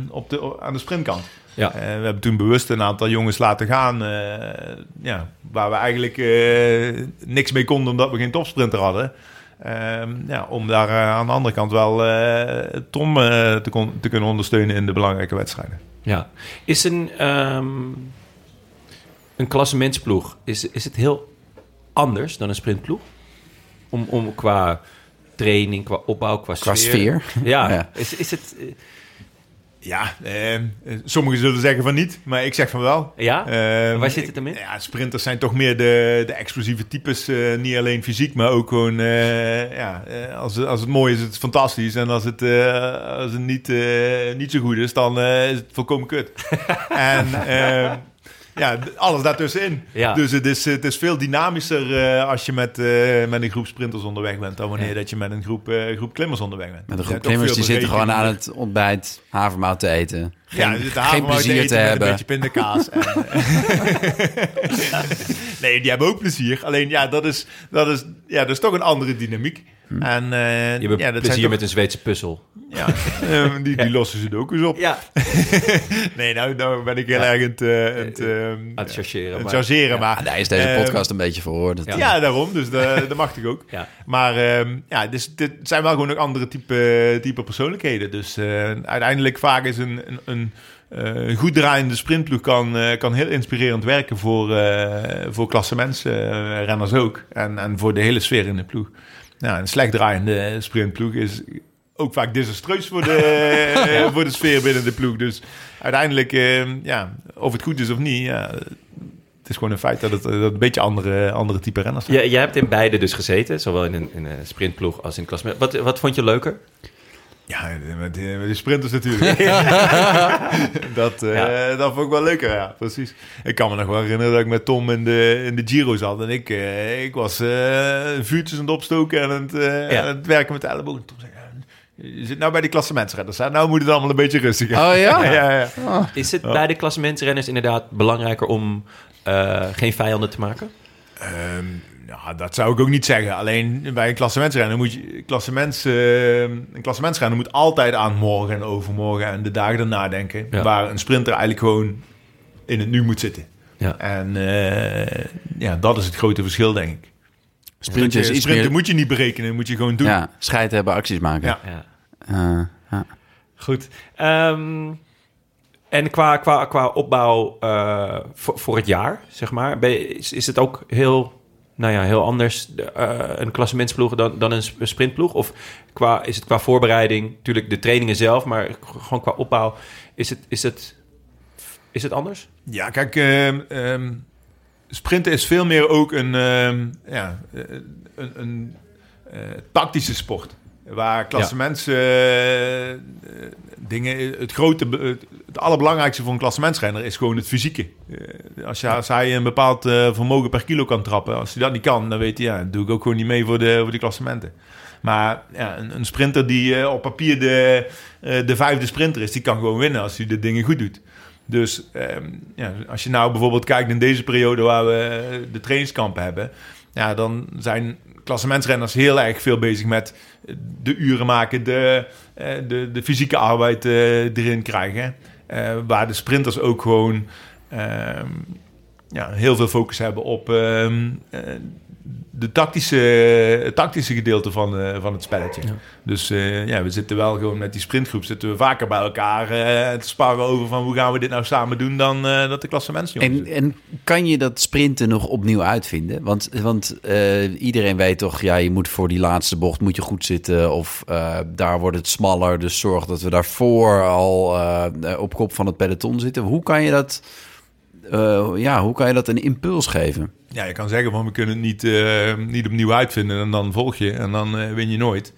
op de, aan de sprintkant. Ja. We hebben toen bewust een aantal jongens laten gaan. ja, waar we eigenlijk niks mee konden omdat we geen topsprinter hadden. Ehm, ja, om daar eh, aan de andere kant wel eh, Tom eh, te, kon- te kunnen ondersteunen in de belangrijke wedstrijden. Ja. Is een, ehm een klassementsploeg, is, is het heel anders dan een sprintploeg? Om, om qua training, qua opbouw, qua, Qua sfeer? Ja. Ja. Is, is het... Ja, eh, sommigen zullen zeggen van niet, maar ik zeg van wel. Ja? Waar zit het hem in? Ja, sprinters zijn toch meer de, de explosieve types. eh, niet alleen fysiek, maar ook gewoon... eh, ja, eh, als, het, als het mooi is, is het fantastisch. En als het, als het niet, niet zo goed is, dan is het volkomen kut. en eh, ja, alles daartussenin. Ja. Dus het is, het is veel dynamischer eh, als je met, eh, met een groep sprinters onderweg bent... dan wanneer Ja. dat je met een groep, eh, groep klimmers onderweg bent. Met een groep klimmers die zitten gewoon aan het ontbijt havermout te eten. Geen, ja, zit geen plezier te hebben. Een beetje pindakaas. en, nee, die hebben ook plezier. Alleen ja, dat is, dat is, ja, dat is toch een andere dynamiek. Hm. En, eh, Je hebt ja, dat plezier met een Zweedse puzzel. ja, eh, die, die lossen ze ook eens op. Ja. Nee, nou, nou ben ik heel erg aan het, eh, aan het, eh, Aan het chargeren. aan het maar- chargeren. Maar, Ah, daar is deze eh, podcast een beetje voor. Ja. daarom. Dus dat, dat mag ik ook. Ja. Maar ehm, ja, dus, dit zijn wel gewoon ook andere type, type persoonlijkheden. Dus uiteindelijk vaak is een, een, een, eh, een goed draaiende sprintploeg kan, eh, kan heel inspirerend werken voor, eh voor klassementsrenners ook. En, en voor de hele sfeer in de ploeg. Nou, een slecht draaiende sprintploeg is ook vaak desastreus voor de, voor de sfeer binnen de ploeg. Dus uiteindelijk, ja, of het goed is of niet, ja, het is gewoon een feit dat het, dat het een beetje andere, andere type renners zijn. Ja, jij hebt in beide dus gezeten, zowel in een, in een sprintploeg als in het klassement. Wat, wat vond je leuker? Ja, met, met de sprinters natuurlijk. dat, eh, Ja. dat vond ik wel leuker, ja, precies. Ik kan me nog wel herinneren dat ik met Tom in de, in de Giro zat. En ik, eh, ik was eh, vuurtjes aan het opstoken en het, eh, Ja. aan het werken met de elleboog. En Tom zei, je zit nou bij die klassementsrenners. hè? Nou moet het allemaal een beetje rustiger. Oh ja? ja, ja. Is het bij de klassementsrenners inderdaad belangrijker om eh, geen vijanden te maken? Ehm, nou, dat zou ik ook niet zeggen. Alleen bij een klassementsrenner moet je... Klassements, eh, een klassementsrenner moet altijd aan morgen en overmorgen en de dagen daarna denken. Ja. Waar een sprinter eigenlijk gewoon in het nu moet zitten. Ja. En eh, ja, dat is het grote verschil, denk ik. Sprinten meer... moet je niet berekenen, moet je gewoon doen. Ja, scheid hebben, acties maken. Ja. Ja. Eh, ja. Goed. Ehm, en qua, qua, qua opbouw eh, voor, voor het jaar, zeg maar, ben je- is, is het ook heel, nou ja, heel anders eh, een klassementsploeg dan, dan een sp- een sprintploeg? Of qua, is het qua voorbereiding, natuurlijk de trainingen zelf, maar gewoon qua opbouw, is het, is het, is het anders? Ja, kijk, ehm, ehm, sprinten is veel meer ook een, ehm, ja, eh, een, een eh, tactische sport. Waar klassements, eh, eh, dingen, het, grote, het, het allerbelangrijkste voor een klassementsrenner is gewoon het fysieke. Eh, als, je, als hij een bepaald vermogen per kilo kan trappen, als hij dat niet kan, dan weet hij, ja, dan doe ik ook gewoon niet mee voor de, voor die klassementen. Maar ja, een, een sprinter die op papier de, de vijfde sprinter is, die kan gewoon winnen als hij de dingen goed doet. Dus ehm, ja, als je nou bijvoorbeeld kijkt in deze periode waar we de trainingskampen hebben, ja, dan zijn klassementsrenners heel erg veel bezig met de uren maken, de, eh, de, de fysieke arbeid eh, erin krijgen. Eh, waar de sprinters ook gewoon ehm, ja, heel veel focus hebben op ehm, eh, de tactische, het tactische gedeelte van, eh, van het spelletje. Dus eh, ja, we zitten wel gewoon met die sprintgroep zitten we vaker bij elkaar eh, te sparren over van hoe gaan we dit nou samen doen dan dat de klassementsjongens En, doen. en kan je dat sprinten nog opnieuw uitvinden? Want, want iedereen weet toch, ja, je moet voor die laatste bocht moet je goed zitten. Of daar wordt het smaller. Dus zorg dat we daarvoor al op kop van het peloton zitten. Hoe kan je dat, eh, ja, hoe kan je dat een impuls geven? Ja, je kan zeggen van we kunnen het niet, eh, niet opnieuw uitvinden en dan volg je en dan eh, win je nooit.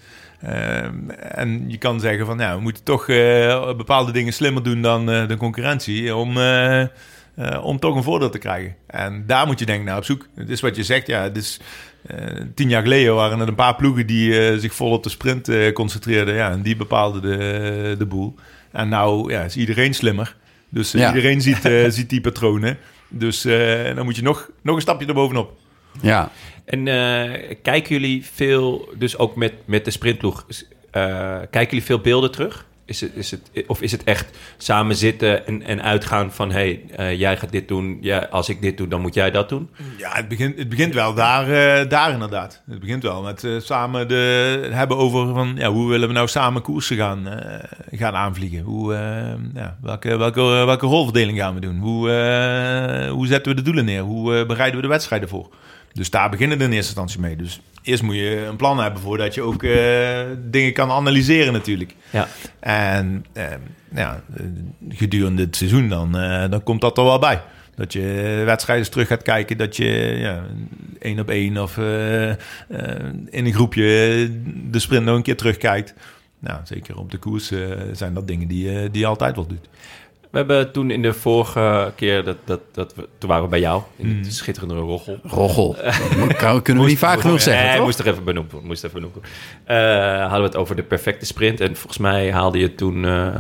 En je kan zeggen van ja, we moeten toch bepaalde dingen slimmer doen dan de concurrentie om, om toch een voordeel te krijgen. En daar moet je denk ik naar op zoek. Het is wat je zegt, ja, het is, tien jaar geleden waren er een paar ploegen die zich vol op de sprint eh, concentreerden. Ja, en die bepaalden de, de boel. En nou ja, is iedereen slimmer. Dus eh, Ja. iedereen ziet, eh, ziet die patronen. Dus eh, dan moet je nog, nog een stapje erbovenop. Ja, En eh, kijken jullie veel, dus ook met, met de sprintploeg, eh, kijken jullie veel beelden terug? Is het, is het, of is het echt samen zitten en, en uitgaan van... hé, hey, eh, jij gaat dit doen, ja, als ik dit doe, dan moet jij dat doen? Ja, het begint, het begint wel daar, eh, daar inderdaad. Het begint wel met eh, samen de, hebben over van, ja, hoe willen we nou samen koersen gaan, gaan aanvliegen. Hoe, ja, welke, welke, welke rolverdeling gaan we doen? Hoe, hoe zetten we de doelen neer? Hoe bereiden we de wedstrijden voor? Dus daar beginnen we in eerste instantie mee. Dus eerst moet je een plan hebben voordat je ook eh, dingen kan analyseren natuurlijk. Ja. En eh, ja, gedurende het seizoen dan, eh, dan komt dat er wel bij. Dat je wedstrijden terug gaat kijken, dat je ja, één op één of eh, in een groepje de sprint nog een keer terugkijkt. Nou, zeker op de koers zijn dat dingen die, die je altijd wel doet. We hebben toen in de vorige keer, dat, dat, dat we, toen waren we bij jou, in Mm. het schitterende Roggel. roggel. Kunnen we niet vaak genoeg zeggen, Nee, toch? moest er even benoemd worden. Moest even benoemd worden. Eh, hadden we het over de perfecte sprint. En volgens mij haalde je toen eh, eh,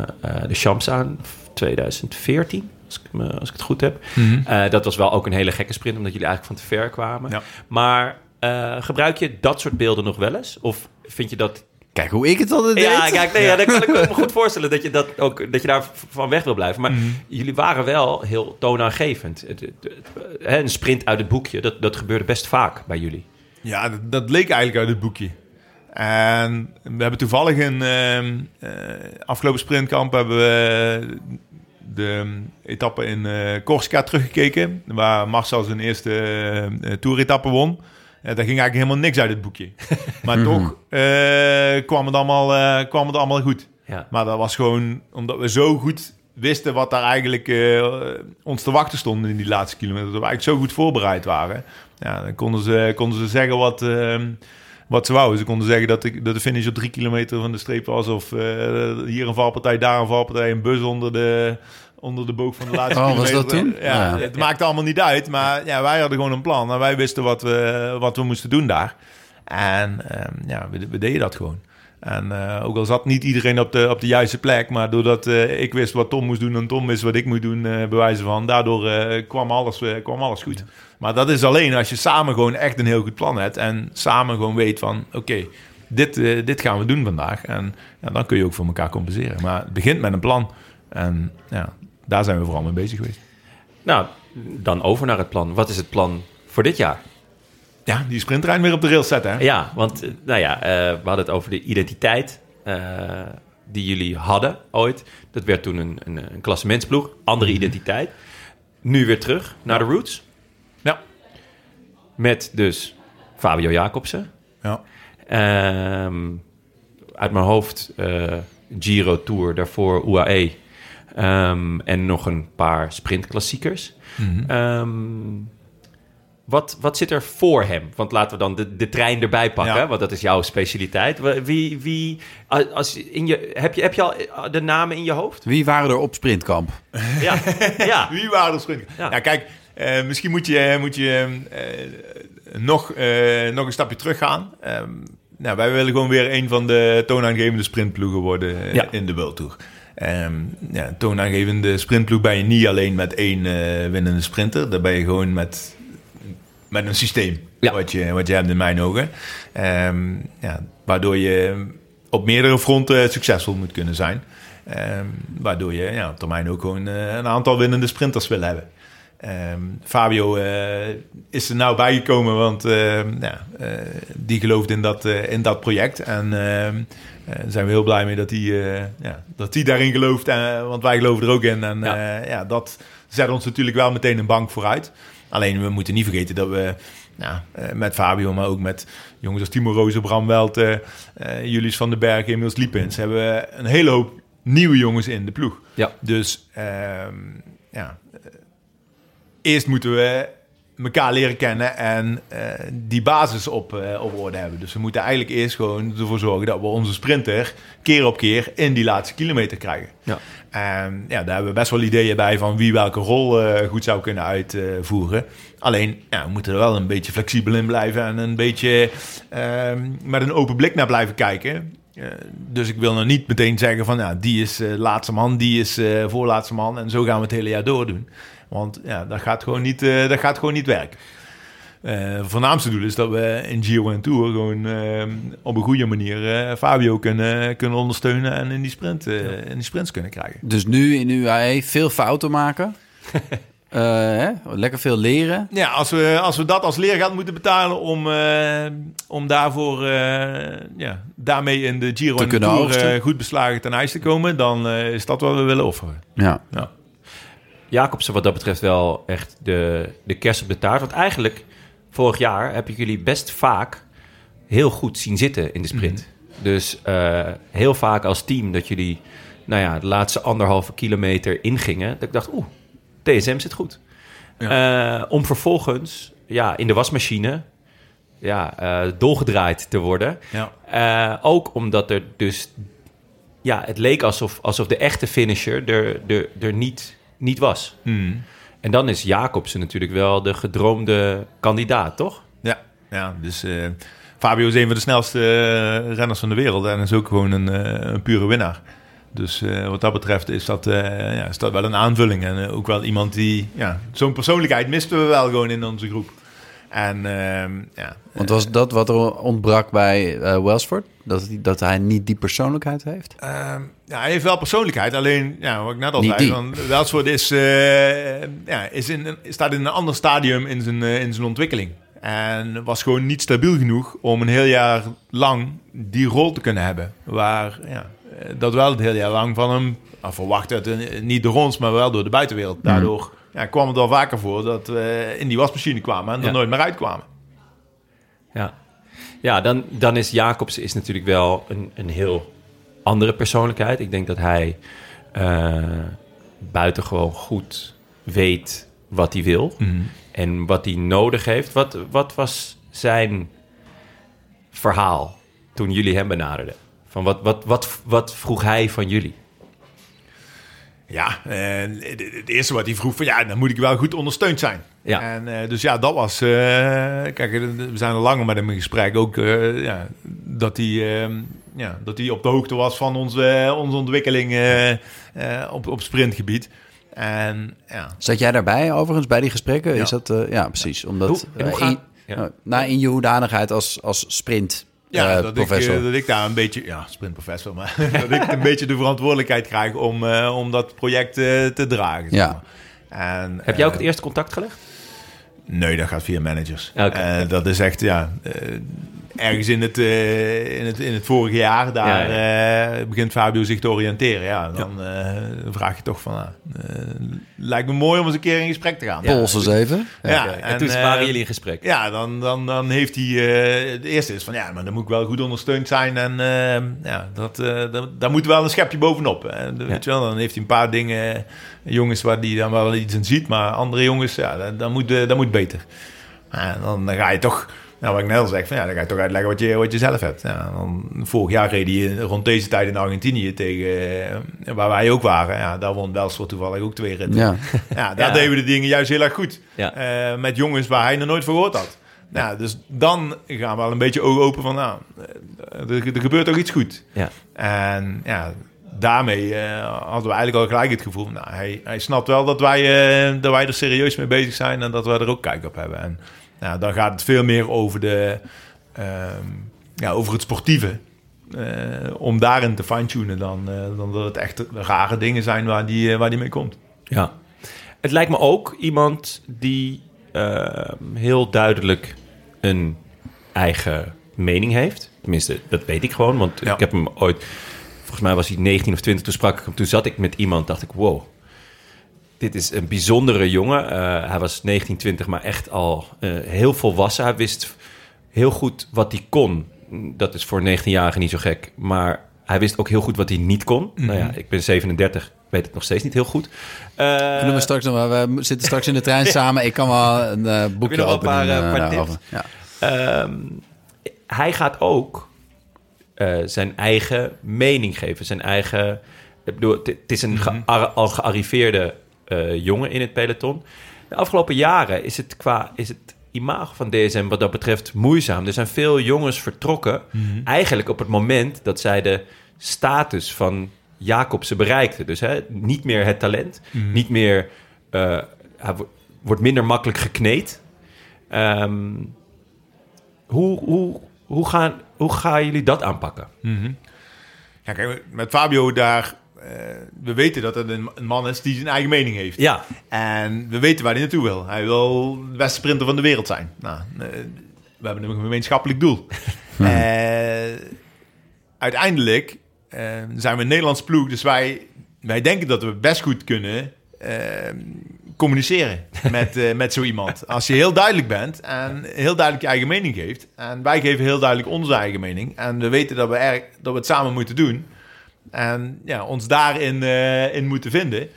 de Champs aan, 2014, als ik, me, als ik het goed heb. Eh, dat was wel ook een hele gekke sprint, omdat jullie eigenlijk van te ver kwamen. Ja. Maar eh, gebruik je dat soort beelden nog wel eens? Of vind je dat... Kijk hoe ik het altijd Ja, deed. kijk, nee, ja, dat kan ik me goed voorstellen dat je, dat ook, dat je daar van weg wil blijven. Maar jullie waren wel heel toonaangevend. Een sprint uit het boekje, dat, dat gebeurde best vaak bij jullie. Ja, dat, dat leek eigenlijk uit het boekje. En we hebben toevallig een ehm, eh, afgelopen sprintkamp hebben we de etappe in eh Corsica teruggekeken, waar Marcel zijn eerste eh toeretappe won. Eh, daar ging eigenlijk helemaal niks uit het boekje. Maar toch eh, kwam, het allemaal, eh, kwam het allemaal goed. Ja. Maar dat was gewoon omdat we zo goed wisten wat daar eigenlijk ons te wachten stond in die laatste kilometer. Dat we eigenlijk zo goed voorbereid waren. Ja, dan konden ze, konden ze zeggen wat, eh, wat ze wouden. Ze konden zeggen dat, ik, dat de finish op drie kilometer van de streep was. Of hier een valpartij, daar een valpartij. Een bus onder de, onder de boog van de laatste Oh, was kilometer. dat toen? Ja, Ja. het maakte allemaal niet uit. Maar ja, wij hadden gewoon een plan. En wij wisten wat we, wat we moesten doen daar. En ehm, ja, we, we deden dat gewoon. En eh, ook al zat niet iedereen op de, op de juiste plek, maar doordat eh, ik wist wat Tom moest doen en Tom wist wat ik moet doen, eh bij wijze van, daardoor kwam, alles, kwam alles goed. Maar dat is alleen als je samen gewoon echt een heel goed plan hebt en samen gewoon weet van, oké, dit, dit gaan we doen vandaag. En ja, dan kun je ook voor elkaar compenseren. Maar het begint met een plan. En ja, daar zijn we vooral mee bezig geweest. Nou, dan over naar het plan. Wat is het plan voor dit jaar? Ja, die sprinttrein weer op de rails zetten. Hè? Ja, want eh, nou ja, eh, we hadden het over de identiteit eh, die jullie hadden ooit. Dat werd toen een, een, een klassementsploeg, andere identiteit. Nu weer terug naar de roots. Ja. Met dus Fabio Jacobsen. ja. Ehm, uit mijn hoofd Giro Tour, daarvoor UAE. Ehm, en nog een paar sprintklassiekers. Ehm, wat, wat zit er voor hem? Want laten we dan de, de trein erbij pakken, Ja. want dat is jouw specialiteit. Wie, wie, als in je, heb, je, heb je al de namen in je hoofd? Wie waren er op sprintkamp? Ja, ja. Wie waren de sprint? Ja. Ja, kijk, eh, misschien moet je, moet je eh, nog, eh, nog een stapje terug gaan. Ehm, nou, wij willen gewoon weer een van de toonaangevende sprintploegen worden eh, Ja. in de World Tour. Ehm ja, toonaangevende sprintploeg ben je niet alleen met één eh, winnende sprinter. Daar ben je gewoon met, met een systeem Ja. wat, je, wat je hebt in mijn ogen. Ehm, ja, waardoor je op meerdere fronten succesvol moet kunnen zijn. Ehm, waardoor je ja, op termijn ook gewoon eh, een aantal winnende sprinters wil hebben. Ehm, Fabio eh, is er nou bijgekomen, want ehm, ja, eh, die gelooft in dat, eh, in dat project. En ehm, eh, daar zijn we heel blij mee dat hij, ja, dat daarin gelooft. want wij geloven er ook in. En Ja. ja. dat zet ons natuurlijk wel meteen een bank vooruit. Alleen we moeten niet vergeten dat we nou, met Fabio, maar ook met jongens als Timo Roos, Bram Welt, Julius van den Berg, Emils Liepens, hebben we een hele hoop nieuwe jongens in de ploeg. Ja. Dus ja, eerst moeten we elkaar leren kennen en eh, die basis op, eh, op orde hebben. Dus we moeten eigenlijk eerst gewoon ervoor zorgen dat we onze sprinter keer op keer in die laatste kilometer krijgen. Ja. En ja, daar hebben we best wel ideeën bij van wie welke rol eh, goed zou kunnen uitvoeren. Alleen, ja, we moeten er wel een beetje flexibel in blijven en een beetje ehm, met een open blik naar blijven kijken. Dus ik wil nog niet meteen zeggen van ja, die is laatste man, die is voorlaatste man en zo gaan we het hele jaar doordoen. Want ja, dat gaat gewoon niet, eh, dat gaat gewoon niet werken. Het voornaamste doel is dat we in Giro en Tour gewoon eh, op een goede manier Fabio kunnen, kunnen ondersteunen en in die, sprint, in die sprints kunnen krijgen. Dus nu in UAE veel fouten maken. Hè? Lekker veel leren. Ja, als we, als we dat als leergeld moeten betalen om, om daarvoor, ja, daarmee in de Giro Te en Tour goed beslagen ten ijs te komen, dan is dat wat we willen offeren. Ja. Ja. Jacobsen wat dat betreft wel echt de, de kerst op de taart. Want eigenlijk, vorig jaar heb ik jullie best vaak heel goed zien zitten in de sprint. Dus eh, heel vaak als team dat jullie, nou ja, de laatste anderhalve kilometer ingingen. Dat ik dacht, oeh, DSM zit goed. Eh, om vervolgens, ja, in de wasmachine, ja, eh, dolgedraaid te worden. Ja. Ook omdat er dus... Ja, het leek alsof, alsof de echte finisher er, er, er niet, niet was. Hmm. En dan is Jacobsen natuurlijk wel de gedroomde kandidaat, toch? Ja, ja dus eh, Fabio is een van de snelste eh, renners van de wereld en is ook gewoon een, eh, een pure winnaar. Dus wat dat betreft is dat, ja, is dat wel een aanvulling. En ook wel iemand die... Ja, Zo'n persoonlijkheid misten we wel gewoon in onze groep. En ehm, ja, Want was dat wat er ontbrak bij eh Welsford? Dat, hij- dat hij niet die persoonlijkheid heeft? Ehm, ja, hij heeft wel persoonlijkheid. Alleen, ja, wat ik net al Niet zei, van, Welsford is, eh, ja, is in, staat in een ander stadium in zijn, eh, in zijn ontwikkeling. En was gewoon niet stabiel genoeg om een heel jaar lang die rol te kunnen hebben. Waar ja, dat wel het hele jaar lang van hem nou, verwacht eh, Niet door ons, maar wel door de buitenwereld. Daardoor ja, kwam het al vaker voor dat we in die wasmachine kwamen en er Ja. nooit meer uitkwamen. Ja, ja dan, dan is Jacobsen is natuurlijk wel een, een heel andere persoonlijkheid. Ik denk dat hij eh buitengewoon goed weet wat hij wil en wat hij nodig heeft. Wat, wat was zijn verhaal toen jullie hem benaderden? Van wat, wat, wat, wat vroeg hij van jullie? Ja, en het eerste wat hij vroeg van ja, dan moet ik wel goed ondersteund zijn. Ja. En eh, dus ja, dat was. eh, kijk, eh, we zijn al langer met hem in gesprek ook. ja, dat hij. eh, ja, dat hij op de hoogte was van onze, onze ontwikkeling op, op sprintgebied. En ja, Zat jij daarbij overigens bij die gesprekken? Ja. Is dat, ja, precies. Omdat, Hoe- gaat- in, ja. nou, in je hoedanigheid als, als sprint ja eh, dat, ik, professor. eh, dat ik daar een beetje. Ja, sprintprofessor, maar dat ik een beetje de verantwoordelijkheid krijg om, eh, om dat project eh, te dragen. zeg Ja. maar. En, Heb jij ook het eerste contact gelegd? Nee, dat gaat via managers. Eh, dat is echt, ja... eh, ergens in het, eh, in, het, in het vorige jaar, daar eh, begint Fabio zich te oriënteren. Ja, dan eh, vraag je toch van... eh, lijkt me mooi om eens een keer in gesprek te gaan. Pols eens even. Ja, en, toen waren jullie in gesprek. Ja, dan, dan, dan heeft hij... eh, het eerste is van, ja, maar dan moet ik wel goed ondersteund zijn. En eh, ja, dat, eh, dat, daar moet wel een schepje bovenop. En, weet je wel, dan heeft hij een paar dingen... Jongens waar die dan wel iets in ziet. Maar andere jongens, ja, dat, dat, moet, dat moet beter. Nou, dan, dan ga je toch, nou, wat ik net al zeg, van, ja, dan ga je toch uitleggen wat je, wat je zelf hebt. Ja, dan, vorig jaar reed hij rond deze tijd in Argentinië tegen, eh, waar wij ook waren. Ja, daar won Belsport toevallig ook twee ritten. Ja. Ja, daar Ja. deden we de dingen juist heel erg goed. Ja. Eh, met jongens waar hij nog nooit van gehoord had. Nou, dus dan gaan we wel een beetje ogen open van, nou, eh, er, er gebeurt ook iets goed. Ja. En ja, daarmee eh, hadden we eigenlijk al gelijk het gevoel, nou, hij, hij snapt wel dat wij, dat wij er serieus mee bezig zijn en dat we er ook kijk op hebben. En nou, dan gaat het veel meer over, de, ehm, ja, over het sportieve. eh, om daarin te fine-tunen dan, eh, dan dat het echt rare dingen zijn waar die, eh, waar die mee komt. Ja. Het lijkt me ook iemand die eh, heel duidelijk een eigen mening heeft. Tenminste, dat weet ik gewoon, want Ja. ik heb hem ooit... Volgens mij was hij 19 of 20, toen sprak ik hem. Toen zat ik met iemand, dacht ik, wow... Dit is een bijzondere jongen. Eh, hij was 19, 20, maar echt al eh, heel volwassen. Hij wist heel goed wat hij kon. Dat is voor een 19-jarige niet zo gek. Maar hij wist ook heel goed wat hij niet kon. Nou ja, ik ben 37, weet het nog steeds niet heel goed. Eh, we straks nog, we zitten straks in de trein samen. Ik kan wel een eh, boekje wel een openen. paar, eh, paar tips? Ja. Ehm, hij gaat ook zijn eigen mening geven. Zijn eigen. Ik bedoel, het is een ge- al gearriveerde eh, jongen in het peloton. De afgelopen jaren is het qua is het imago van DSM wat dat betreft moeizaam. Er zijn veel jongens vertrokken. Eigenlijk op het moment dat zij de status van Jacobsen bereikten. Dus hè, niet meer het talent, niet meer. eh, hij wo- wordt minder makkelijk gekneed. Ehm, hoe, hoe, hoe, gaan, hoe gaan jullie dat aanpakken? Ja, kijk, met Fabio daar, we weten dat het een, man is die zijn eigen mening heeft. Ja, En we weten waar hij naartoe wil. Hij wil de beste sprinter van de wereld zijn. Nou, eh, we hebben een gemeenschappelijk doel. Eh, uiteindelijk eh, zijn we een Nederlands ploeg, dus wij, wij denken dat we best goed kunnen eh, communiceren met, eh, met zo iemand. Als je heel duidelijk bent en heel duidelijk je eigen mening geeft. En wij geven heel duidelijk onze eigen mening. En we weten dat we, erg, dat we het samen moeten doen. En ja, ons daarin eh, in moeten vinden.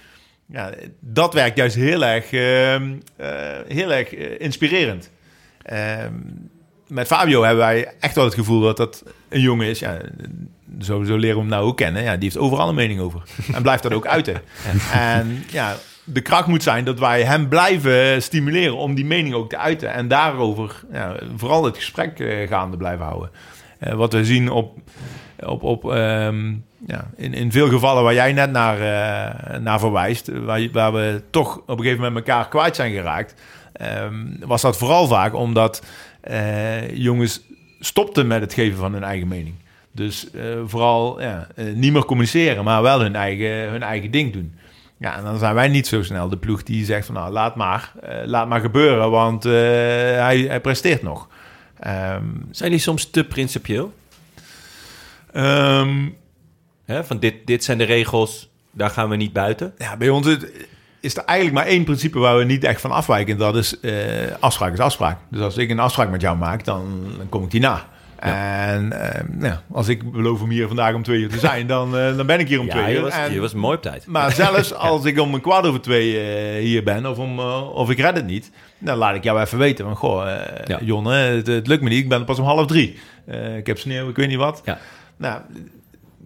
Ja, dat werkt juist heel erg, ehm, eh, heel erg eh, inspirerend. Ehm, met Fabio hebben wij echt wel het gevoel dat dat een jongen is. Ja, sowieso leren we hem nou ook kennen. Ja, die heeft overal een mening over. En blijft dat ook uiten. En ja, de kracht moet zijn dat wij hem blijven stimuleren om die mening ook te uiten. En daarover ja, vooral het gesprek gaande blijven houden. Wat we zien op, op, op ehm, ja, in, in veel gevallen waar jij net naar, eh, naar verwijst, waar, waar we toch op een gegeven moment elkaar kwijt zijn geraakt, ehm, was dat vooral vaak omdat eh, jongens stopten met het geven van hun eigen mening. Dus eh, vooral ja, niet meer communiceren, maar wel hun eigen, hun eigen ding doen. Ja, en dan zijn wij niet zo snel de ploeg die zegt van nou, laat maar, laat maar gebeuren, want hij, hij presteert nog. Ehm, zijn die soms te principieel? ehm, Hè? Van dit, dit zijn de regels, daar gaan we niet buiten. Ja, bij ons is- is er eigenlijk maar één principe waar we niet echt van afwijken. Dat is eh, afspraak is afspraak. Dus als ik een afspraak met jou maak, dan, dan kom ik die na. En eh, ja, als ik beloof om hier vandaag om twee uur te zijn, dan, eh, dan ben ik hier om Ja, twee je uur. was, En- je was mooi op tijd. maar zelfs als ik om een kwart over twee eh, hier ben, of, om, of ik red het niet, dan laat ik jou even weten. Van, goh, Ja. Jon, eh, het, het lukt me niet, ik ben pas om half drie. Ik heb sneeuw, ik weet niet wat. Ja. Nou,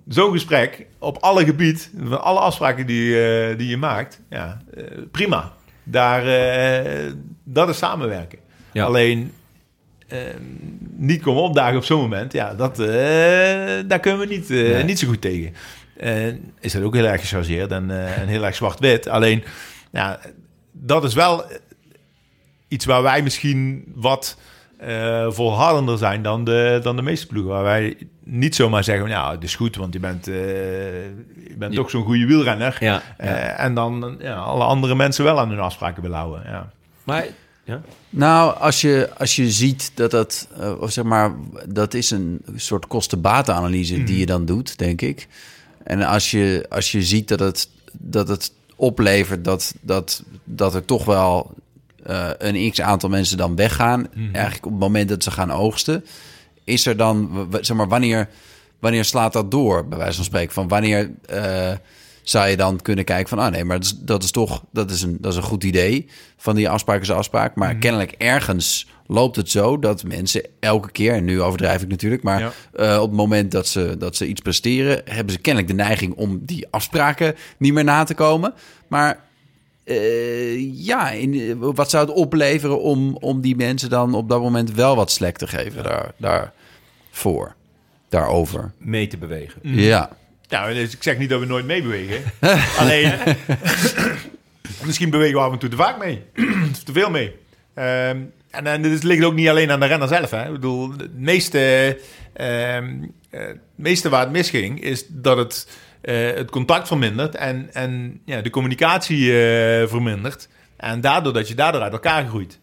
zo'n gesprek op alle gebied, van alle afspraken die, eh, die je maakt, ja, eh, prima. Daar, eh, dat is samenwerken. Ja. Alleen niet komen opdagen op zo'n moment, ja, dat, daar kunnen we niet, Nee. niet zo goed tegen. Is dat ook heel erg gechargeerd en, en heel erg zwart-wit. Alleen, ja, dat is wel iets waar wij misschien wat volhardender zijn dan de, dan de meeste ploegen. Waar wij niet zomaar zeggen, ja, het is goed, want je bent, eh, je bent Ja. toch zo'n goede wielrenner. Ja, ja. Eh, en dan ja, alle andere mensen wel aan hun afspraken willen houden. Ja. Maar ja, Nou, als je, als je ziet dat dat, eh, of zeg maar, dat is een soort kosten-batenanalyse die je dan doet, denk ik. En als je, als je ziet dat het, dat het oplevert dat, dat, dat er toch wel eh, een x aantal mensen dan weggaan, eigenlijk op het moment dat ze gaan oogsten, is er dan, zeg maar, wanneer, wanneer slaat dat door, bij wijze van spreken? Van wanneer, eh, zou je dan kunnen kijken van... ah nee, maar dat is, dat is toch dat is een, dat is een goed idee van die afspraak is afspraak. Maar kennelijk ergens loopt het zo dat mensen elke keer... en nu overdrijf ik natuurlijk, maar Ja. eh, op het moment dat ze, dat ze iets presteren... hebben ze kennelijk de neiging om die afspraken niet meer na te komen. Maar eh, ja, in, wat zou het opleveren om, om die mensen dan op dat moment wel wat slack te geven daar, daarvoor, daarover? Mee te bewegen. Ja. Nou, dus ik zeg niet dat we nooit meebewegen. Alleen, misschien bewegen we af en toe te vaak mee. of te veel mee. Ehm, en, en dit ligt ook niet alleen aan de renner zelf. Hè. Ik bedoel, het meeste, ehm, eh, het meeste waar het misging, is dat het, eh, het contact vermindert en, en ja, de communicatie eh, vermindert. En daardoor dat je daardoor uit elkaar groeit.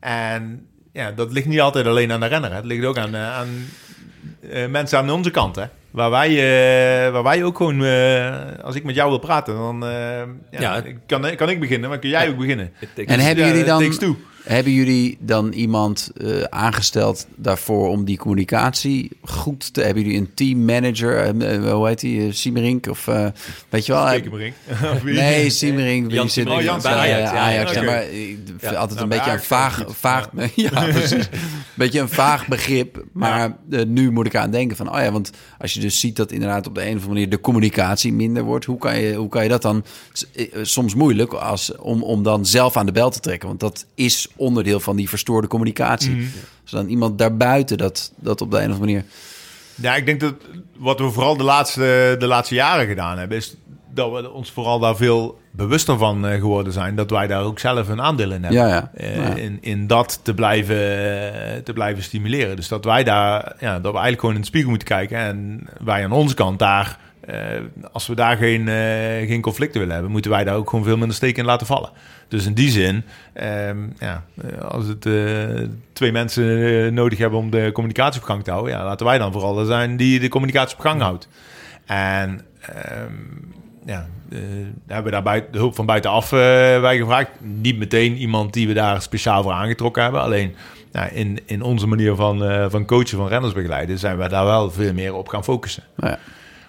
En ja, dat ligt niet altijd alleen aan de renner. Hè. Het ligt ook aan, eh, aan eh, mensen aan onze kant, hè. Waar wij, eh, waar wij ook gewoon, eh, als ik met jou wil praten, dan eh, ja, Ja. kan, kan ik beginnen, maar kun jij ook beginnen. En hebben Ja, jullie dan. Hebben jullie dan iemand eh, aangesteld daarvoor om die communicatie goed te hebben? Jullie een teammanager, eh, hoe heet die, Siemerink of weet je wel? Wie? Nee, Siemerink. Jan zit- Siemerink. Oh, Jan bij Siemerink. Ajax. Ja, Ajax ja, maar vind altijd nou, een bij beetje een vaag, vaag, ja. precies. beetje een vaag begrip. Maar nu moet ik aan denken van, oh ja, want als je dus ziet dat inderdaad op de een of andere manier de communicatie minder wordt, hoe kan je, hoe kan je dat dan? Soms moeilijk als, om, om dan zelf aan de bel te trekken, want dat is onderdeel van die verstoorde communicatie. Als dan iemand daarbuiten dat, dat op de een of andere manier. Ja, ik denk dat wat we vooral de laatste, de laatste jaren gedaan hebben, is dat we ons vooral daar veel bewuster van eh, geworden zijn. Dat wij daar ook zelf een aandeel in hebben. Ja, ja. Eh, Ja. in, in dat te blijven, te blijven stimuleren. Dus dat wij daar, ja, dat we eigenlijk gewoon in de spiegel moeten kijken. En wij aan onze kant daar, als we daar geen, eh, geen conflicten willen hebben, moeten wij daar ook gewoon veel minder steken in laten vallen. Dus in die zin, ehm, ja, eh, als het eh, twee mensen eh, nodig hebben om de communicatie op gang te houden, ja, laten wij dan vooral zijn die de communicatie op gang houdt. En ehm, ja, eh, hebben we daar buiten, de hulp van buitenaf eh bij gevraagd. Niet meteen iemand die we daar speciaal voor aangetrokken hebben. Alleen ja, in, in onze manier van, eh, van coachen, van renners begeleiden, zijn we daar wel veel meer op gaan focussen. Nou ja.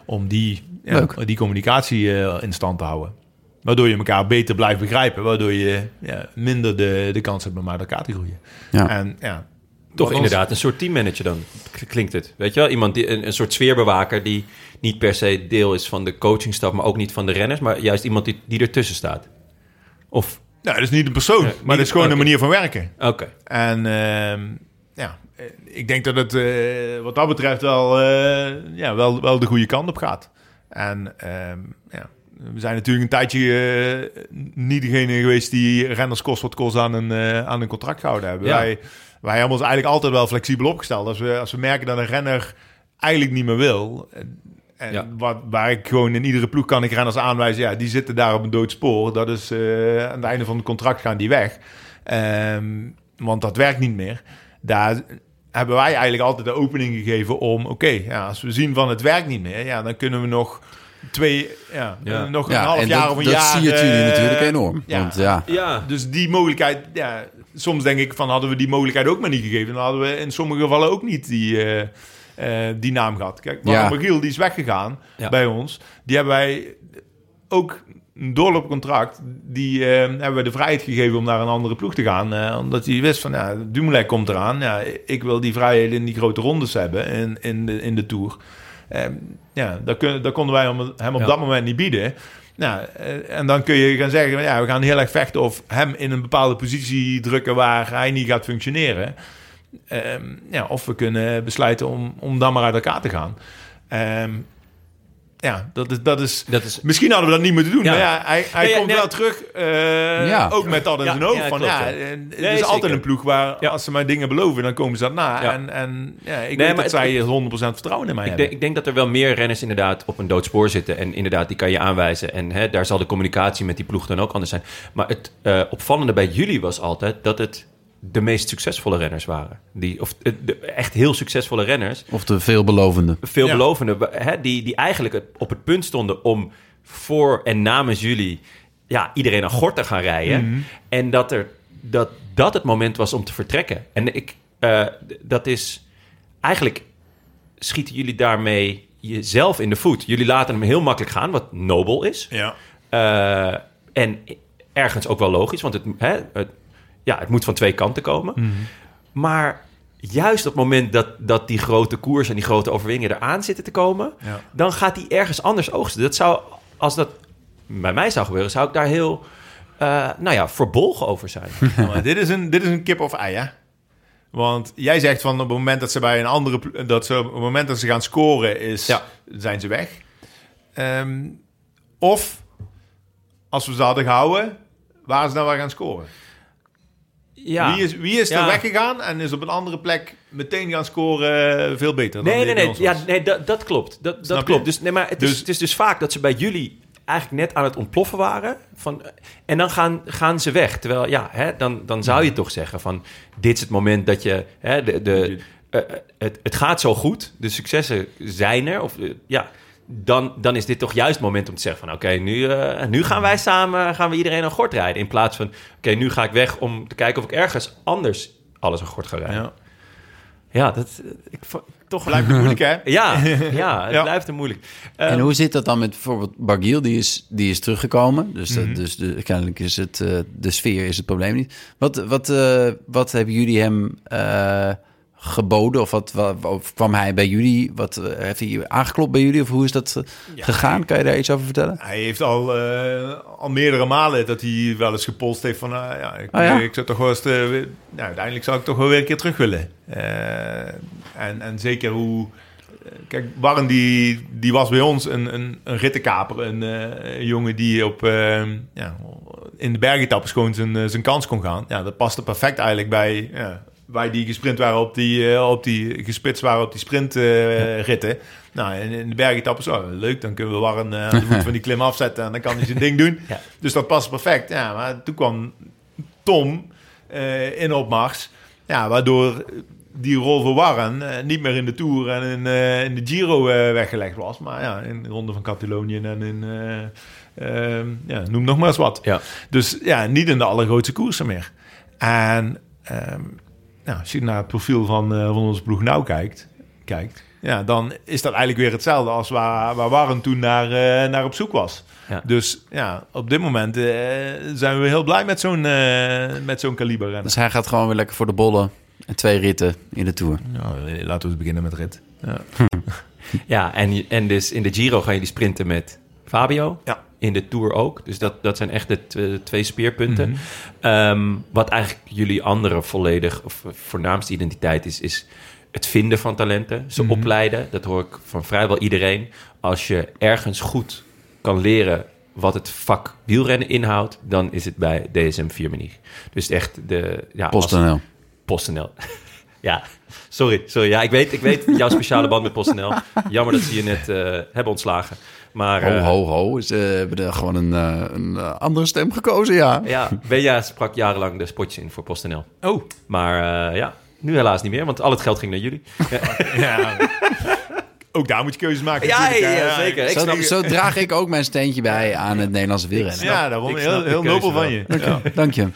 Om die, ja, die communicatie eh, in stand te houden. Waardoor je elkaar beter blijft begrijpen. Waardoor je ja, minder de, de kans hebt om uit elkaar te groeien. Ja. En ja, Toch inderdaad een soort teammanager dan, klinkt het. Weet je wel? Iemand die, een, een soort sfeerbewaker die niet per se deel is van de coachingstaf, maar ook niet van de renners, maar juist iemand die, die ertussen staat. Of, Nou, dat is niet een persoon, Ja, maar dat is gewoon een manier van werken. oké. En ehm, ja, eh, ik denk dat het eh, wat dat betreft wel, eh, ja, wel, wel de goede kant op gaat. En ehm, ja, we zijn natuurlijk een tijdje niet degene geweest die renners kost wat kost aan een, aan een contract gehouden hebben. Ja. Wij, wij hebben ons eigenlijk altijd wel flexibel opgesteld. Als we, als we merken dat een renner eigenlijk niet meer wil... En Ja. wat, waar ik gewoon in iedere ploeg kan ik renners aanwijzen. Ja, die zitten daar op een dood spoor. Dat is aan het einde van het contract gaan die weg. Ehm, want dat werkt niet meer. Daar hebben wij eigenlijk altijd de opening gegeven om... Oké, ja, als we zien van het werkt niet meer... Ja, dan kunnen we nog twee... Ja, Ja. nog een Ja, half jaar dat, of een dat jaar... zie je jullie natuurlijk enorm. ja. Want ja, Ja, Dus die mogelijkheid, ja, soms denk ik van hadden we die mogelijkheid ook maar niet gegeven, dan hadden we in sommige gevallen ook niet die, eh, eh, die naam gehad. Kijk, Ja. Marco Magiel, die is weggegaan Ja. bij ons. Die hebben wij ook doorloopcontract, die eh, hebben we de vrijheid gegeven om naar een andere ploeg te gaan. eh, omdat hij wist van, ja, Dumoulin komt eraan. Ja, ik wil die vrijheid in die grote rondes hebben in, in, de, in de Tour. Eh, ja, dat, kun, dat konden wij hem, op Ja. dat moment niet bieden. Nou, en dan kun je gaan zeggen, ja, we gaan heel erg vechten of hem in een bepaalde positie drukken waar hij niet gaat functioneren. Ehm, ja, of we kunnen besluiten om, om dan maar uit elkaar te gaan. Ja, dat is, dat is... dat is... Misschien hadden we dat niet moeten doen, Ja. maar ja, hij, hij Nee, komt nee. wel terug. eh, Ja. Ook met dat in zijn hoofd. ja, van, klopt, ja, ja. en het is altijd een ploeg waar Ja. als ze mij dingen beloven, dan komen ze dat na. Ja. En, en ja, ik Nee, weet maar dat het- zij 100% vertrouwen in mij Ik hebben. denk, ik denk dat er wel meer renners inderdaad op een doodspoor zitten. En inderdaad, die kan je aanwijzen. En hè, daar zal de communicatie met die ploeg dan ook anders zijn. Maar het eh, opvallende bij jullie was altijd dat het de meest succesvolle renners waren. Die, of eh, de, echt heel succesvolle renners. of de veelbelovende. Veelbelovende, hè, die, die eigenlijk het- op het punt stonden om voor en namens jullie ja, iedereen aan gort te gaan rijden. En dat, er, dat dat het moment was om te vertrekken. En ik, eh, dat is eigenlijk schieten jullie daarmee jezelf in de voet. Jullie laten hem heel makkelijk gaan, wat nobel is. Ja. Eh, en ergens ook wel logisch, want het, hè, het, ja, het moet van twee kanten komen. Mhm. Maar juist op het moment dat, dat die grote koers en die grote overwinningen eraan zitten te komen, Ja. dan gaat hij ergens anders oogsten. Dat zou, als dat bij mij zou gebeuren, zou ik daar heel, eh, nou ja, verbolgen over zijn. Dit, is een, dit is een kip of ei, hè? Want jij zegt van op het moment dat ze bij een andere... Dat ze, op het moment dat ze gaan scoren, is, Ja. zijn ze weg. Ehm, of, als we ze hadden gehouden, waren ze dan wel gaan scoren. Ja. Wie is, wie is er weggegaan en is op een andere plek meteen gaan scoren eh, veel beter dan Nee, die nee, nee. Ja, nee dat, dat klopt. Dat, Snap dat je? klopt. Dus, nee, maar het, is, Dus- het is dus vaak dat ze bij jullie eigenlijk net aan het ontploffen waren. Van, en dan gaan, gaan ze weg. Terwijl, ja, hè, dan, dan zou je toch zeggen van... dit is het moment dat je... Hè, de, de, eh, het, het gaat zo goed, de successen zijn er. Of, eh, ja, dan, dan is dit toch juist het moment om te zeggen van... oké, nu, eh, nu gaan wij samen gaan we iedereen een gort rijden. In plaats van, oké, nu ga ik weg om te kijken of ik ergens anders alles een gort ga rijden. Ja, Ja. dat... eh, Ik, toch Blijft moeilijk, hè? ja, ja, het Ja. blijft er moeilijk. En Ehm, hoe zit dat dan met bijvoorbeeld Bargiel? Die is, die is teruggekomen. Dus, dat- Mhm. dus de, kennelijk is het, eh, de sfeer is het probleem niet. Wat, wat, eh, wat hebben jullie hem eh, geboden? Of, wat, wa- of kwam hij bij jullie? Wat, eh, heeft hij aangeklopt bij jullie? Of hoe is dat eh, gegaan? Kan je daar iets over vertellen? Hij heeft al, eh, al meerdere malen dat hij wel eens gepolst heeft van... ah, ja, ik, Oh ja? ik zou toch wel eens... nou, uiteindelijk zou ik toch wel weer een keer terug willen. En, en zeker hoe... Kijk, Warren die, die was bij ons een, een, een rittenkaper. Een, een jongen die op, ja, in de bergetappes gewoon zijn, zijn kans kon gaan. Ja, dat paste perfect eigenlijk bij... Ja, wij die gesprint waren op die, eh, op die gespitst waren op die sprintritten. nou, in, in de bergetappes, oh, leuk, dan kunnen we Warren eh, aan de voet van die klim afzetten en dan kan hij zijn ding doen. Ja. Dus dat past perfect. Ja, maar toen kwam Tom eh, in opmars. Ja, waardoor die rol voor Warren niet meer in de Tour en in, in de Giro weggelegd was. Maar ja, in de Ronde van Catalonië en in... eh, ehm, ja, noem nog maar eens wat. Ja. Dus ja, niet in de allergrootste koersen meer. En ehm, nou, als je naar het profiel van, eh, van onze ploeg nou kijkt, kijkt ja, dan is dat eigenlijk weer hetzelfde als waar, waar Warren toen naar, eh, naar op zoek was. Ja. Dus ja, op dit moment eh, zijn we heel blij met zo'n eh, met zo'n kaliber. Dus hij gaat gewoon weer lekker voor de bollen. En twee ritten in de Tour. Nou, laten we eens beginnen met rit. Ja. Ja, en, en dus in de Giro ga je die sprinten met Fabio. Ja. In de Tour ook. Dus dat, dat zijn echt de tw- twee speerpunten. Mhm. Ehm, wat eigenlijk jullie andere volledig of voornaamste identiteit is, is het vinden van talenten. Ze Mhm. opleiden. Dat hoor ik van vrijwel iedereen. Als je ergens goed kan leren wat het vak wielrennen inhoudt, dan is het bij DSM 4 Mini. Dus echt de... Ja, als- PostNL. PostNL. ja, sorry, sorry. Ja, ik weet, ik weet jouw speciale band met PostNL. Jammer dat ze je net eh, hebben ontslagen. Maar Ho, eh, ho, ho. Ze hebben er gewoon een, eh, een eh, andere stem gekozen, ja. ja, Benja sprak jarenlang de spotjes in voor PostNL. Oh, Maar eh, ja, nu helaas niet meer, want al het geld ging naar jullie. ja. Ook daar moet je keuzes maken. Ja, ja, zeker. Ik Zo, snap- zo draag ik ook mijn steentje bij aan het Nederlandse wielrennen. Ja, daarom. Ik Heel, heel nobel van je. Ja. Dank je.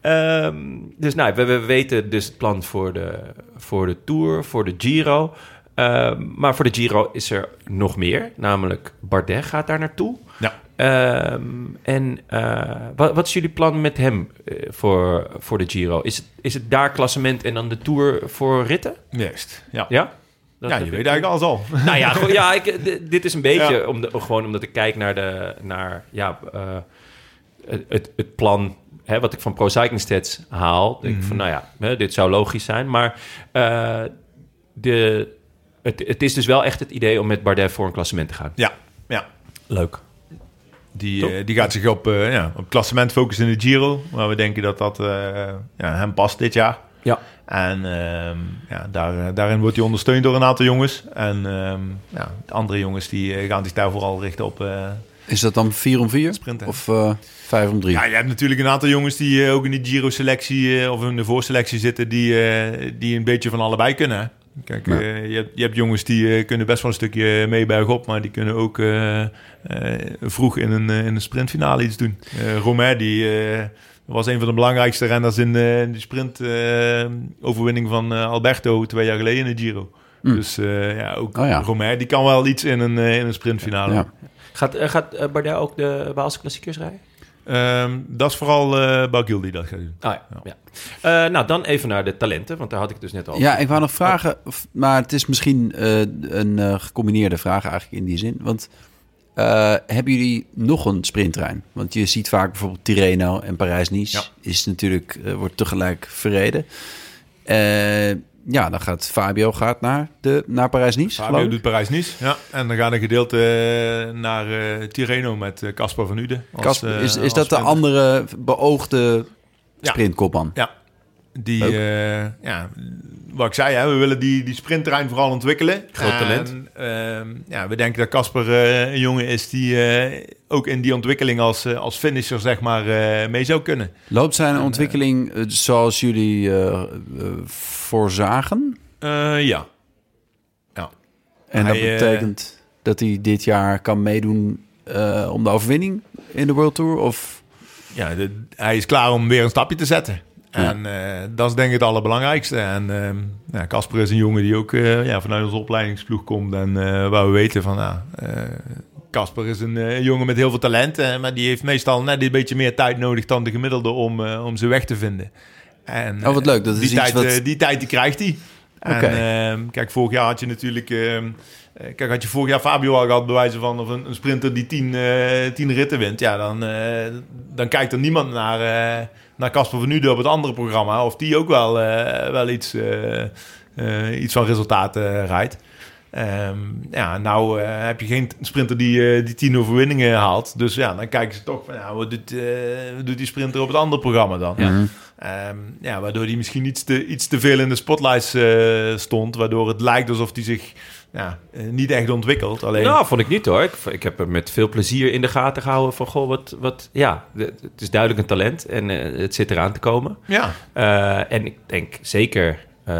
Ehm, dus nou, we, we weten dus het plan voor de, voor de Tour, voor de Giro. Ehm, maar voor de Giro is er nog meer. Namelijk Bardet gaat daar naartoe. Ja. Ehm, en eh, wat, wat is jullie plan met hem eh, voor, voor de Giro? Is het, is het daar klassement en dan de Tour voor ritten? Juist. Ja. Ja? Dat ja, je weet eigenlijk alles al. nou ja, goed, ja ik, dit is een beetje Ja. om de, gewoon omdat ik kijk naar, de, naar ja, eh, het, het, plan hè, wat ik van Pro Cycling Stats haal. Denk ik van, nou ja, hè, dit zou logisch zijn. Maar de, het, het is dus wel echt het idee om met Bardet voor een klassement te gaan. Ja, ja. Leuk. Die, eh, die gaat zich op, eh, ja, op klassement focussen in de Giro. Maar we denken dat dat eh, ja, hem past dit jaar. Ja. En ehm, ja, daar, daarin wordt hij ondersteund door een aantal jongens. En ehm, ja, de andere jongens die gaan zich daar vooral richten op eh, Is dat dan 4 om 4? sprinten. Of eh 5 om 3? Ja, je hebt natuurlijk een aantal jongens die ook in de Giro-selectie of in de voorselectie zitten, die, eh, die een beetje van allebei kunnen. Kijk, Ja. eh, je, hebt, je hebt jongens die eh, kunnen best wel een stukje mee bergop, maar die kunnen ook eh, eh, vroeg in een, eh, in een sprintfinale iets doen. Eh Romain, die eh, was een van de belangrijkste renners in, eh, in de sprint eh, overwinning van eh, Alberto twee jaar geleden in de Giro. Dus eh, ja, ook Oh ja. Romain, die kan wel iets in een, eh, in een sprintfinale. Ja. Gaat, eh, gaat eh, Bardet ook de Waalse klassiekers rijden? Ehm, dat is vooral eh Bagil die dat gaat doen. Ah, ja. ja. Eh, nou, dan even naar de talenten, want daar had ik het dus net al. Ja, ik wou nog vragen, of- maar het is misschien eh, een eh, gecombineerde vraag eigenlijk in die zin. Want eh, hebben jullie nog een sprinttrein? Want je ziet vaak bijvoorbeeld Tirreno en Parijs-Nice Ja. is natuurlijk, eh, wordt tegelijk verreden. Ja, dan gaat Fabio gaat naar, de, naar Parijs-Nice, Fabio doet Parijs-Nice. Ja. En dan gaat een gedeelte eh, naar eh, Tirreno met eh, Caspar van Uden. als, Kasper, is, is dat de andere beoogde Ja. sprintkopman? Ja, die, eh, ja, wat ik zei, hè, we willen die, die sprintterrein vooral ontwikkelen. Groot talent. En, ehm, ja, we denken dat Casper eh, een jongen is die eh, ook in die ontwikkeling als, als finisher zeg maar mee zou kunnen. Loopt zijn ontwikkeling zoals jullie voorzagen? Eh, ja. En dat Hij, betekent dat hij dit jaar kan meedoen om de overwinning in de World Tour? Of ja de- hij is klaar om weer een stapje te zetten. Ja. En eh, dat is denk ik het allerbelangrijkste. En ehm, ja, Casper is een jongen die ook eh, ja, vanuit onze opleidingsploeg komt. En eh, waar we weten van, nou, Casper is een jongen met heel veel talent. maar die heeft meestal net een beetje meer tijd nodig dan de gemiddelde om, om zijn weg te vinden. En, Oh, wat leuk. Dat die iets tijd, wat- die tijd die krijgt hij. En, ehm, kijk, vorig jaar had je natuurlijk... ehm, eh, kijk, had je vorig jaar Fabio al gehad, bij wijze van... of een, een sprinter die tien, eh, tien ritten wint... ja, dan, eh, dan kijkt er niemand naar... naar Casper van Uden op het andere programma... of die ook wel, wel iets, iets van resultaten rijdt. Ehm, ja, nou eh, heb je geen sprinter die, eh, die tien overwinningen haalt. Dus ja, dan kijken ze toch van... Ja, wat doet, eh, wat doet die sprinter op het andere programma dan? Ja. Mhm. Ehm, ja, waardoor hij misschien iets te, iets te veel in de spotlights eh, stond. Waardoor het lijkt alsof hij zich ja, niet echt ontwikkelt. Alleen, Nou, vond ik niet hoor. Ik, ik heb hem met veel plezier in de gaten gehouden van, goh, wat, wat ja, het is duidelijk een talent en het zit eraan te komen. ja, Eh, en ik denk zeker, eh,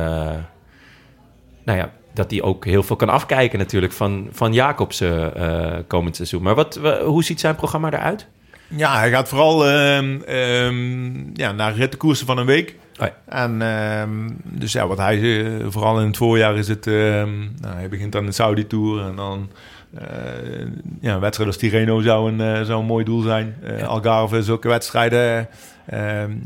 nou ja, dat hij ook heel veel kan afkijken natuurlijk van, van Jacobsen eh, komend seizoen. Maar wat, wa- hoe ziet zijn programma eruit? ja, hij gaat vooral ehm, ehm, ja, naar rittenkoersen van een week. Oh ja. En ehm, dus ja, wat hij eh, vooral in het voorjaar is het... nou, hij begint aan de Saudi Tour en dan... eh, ja, een wedstrijd als Tirreno zou een, eh, zou een mooi doel zijn. Eh, Algarve, zulke wedstrijden.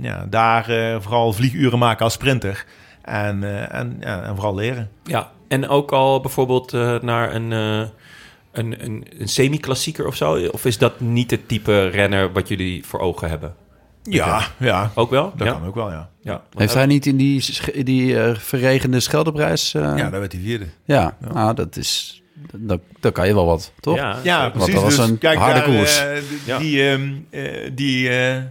ja, daar eh, vooral vlieguren maken als sprinter. En, eh, en, ja, en vooral leren. Ja, en ook al bijvoorbeeld eh, naar een, eh, een, een, een semi-klassieker of zo? Of is dat niet het type renner wat jullie voor ogen hebben? Ja, ja Ook wel? dat ja? kan ook wel, ja. Ja. Heeft hij niet in die, die eh, verregende Scheldeprijs? eh, Ja, daar werd hij vierde. ja. Ah, dat is... Dat, dat kan je wel wat, toch? Ja, precies. dat was dus een kijk, harde daar, koers. Ja. Die, ehm, die, eh, eh,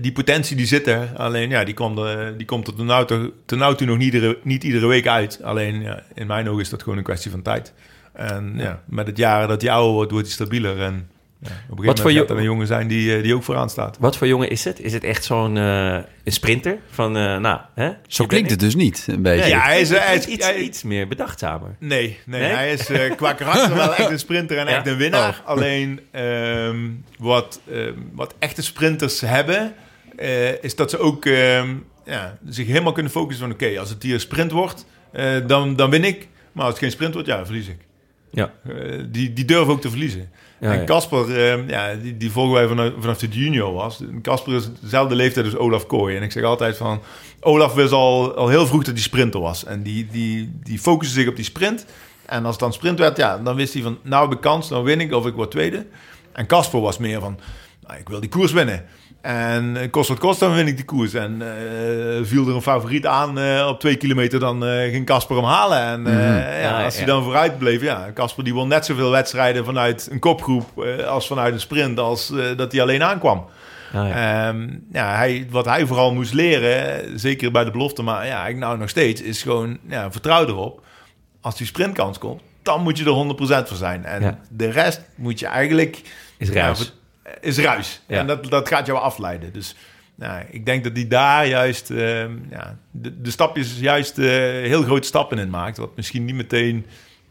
die potentie die zit er. Alleen ja, die komt, er- die komt er ten toe, ten nou toe nog niet iedere, niet iedere week uit. Alleen ja, in mijn ogen is dat gewoon een kwestie van tijd. En ja, met het jaren dat hij ouder wordt, wordt hij stabieler. En ja, op een gegeven moment voor gaat er een jongen zijn die, eh, die ook vooraan staat. Wat voor jongen is het? Is het echt zo'n eh, een sprinter? Van, eh, nou, hè? Zo klinkt het dus niet, een beetje. Ja, hij is, hij is, iets, hij- iets meer bedachtzamer. Nee, nee, Nee? hij is eh, qua karakter wel echt een sprinter en Ja? echt een winnaar. Alleen ehm, wat, ehm, wat echte sprinters hebben, eh, is dat ze ook ehm, ja, zich helemaal kunnen focussen van... oké, als het hier een sprint wordt, eh, dan, dan win ik. Maar als het geen sprint wordt, ja, dan verlies ik. Ja. Die, die durven ook te verliezen. Ja, en ja. Casper, ehm, ja, die, die volgen wij vanaf, vanaf de junior was. Casper is dezelfde leeftijd als Olaf Kooi. En ik zeg altijd van... Olaf wist al, al heel vroeg dat hij sprinter was. En die, die, die focuste zich op die sprint. En als het dan sprint werd, ja, dan wist hij van... nou heb ik kans, dan win ik of ik word tweede. En Casper was meer van... Nou, ik wil die koers winnen. En eh, kost wat kost, dan win ik die koers. En eh, viel er een favoriet aan eh, op twee kilometer, dan ging Casper hem halen. En eh, ja, Ja, als hij ja. dan vooruit bleef, ja, Casper die won net zoveel wedstrijden vanuit een kopgroep als vanuit een sprint, als dat hij alleen aankwam. Ah, ja. Ehm, ja, hij, wat hij vooral moest leren, zeker bij de belofte, maar ja, ik nou nog steeds, is gewoon ja, vertrouw erop. Als die sprintkans komt, dan moet je er 100% voor zijn. En de rest moet je eigenlijk... Is ruis. Is ruis. Ja. En dat, dat gaat jou afleiden. Dus nou, ik denk dat hij daar juist ehm, ja, de, de stapjes juist eh, heel grote stappen in maakt. Wat misschien niet meteen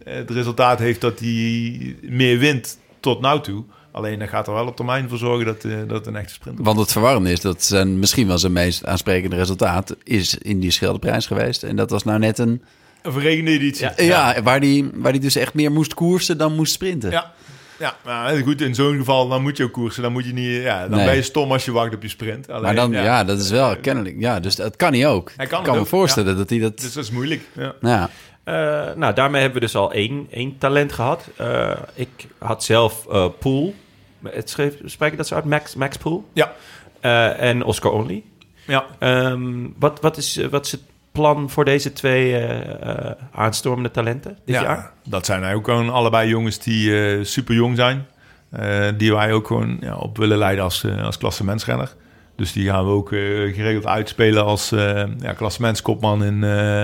eh, het resultaat heeft dat hij meer wint tot nou toe. Alleen dan gaat er wel op termijn voor zorgen dat, eh, dat het een echte sprint wordt. Want het verwarrende is dat zijn misschien wel zijn meest aansprekende resultaat is in die Scheldeprijs geweest. En dat was nou net een Een verregende editie. Ja. Ja, waar, die, waar die dus echt meer moest koersen dan moest sprinten. Ja. Ja, maar goed, in zo'n geval dan moet je ook koersen. Dan moet je niet, ja, dan Nee. ben je stom als je wacht op je sprint. Alleen, Maar dan, ja. dat is wel kennelijk. Ja, dus dat kan hij ook. Hij kan ik kan me ook, voorstellen dat hij dat. Dus dat is moeilijk. Ja. ja. Eh, nou, daarmee hebben we dus al één, één talent gehad. Eh, ik had zelf eh Pool. Het schreef, spreek ik dat zo uit? Max, Max Pool. Ja. Eh, en Oscar Only. Ja. Ehm, wat, wat, is, wat is het plan voor deze twee eh, eh, aanstormende talenten dit ja, jaar? dat zijn eigenlijk gewoon allebei jongens die eh, super jong zijn. Die wij ook gewoon ja, op willen leiden als, als klassementsrenner. Dus die gaan we ook geregeld uitspelen als ja, klassementskopman in,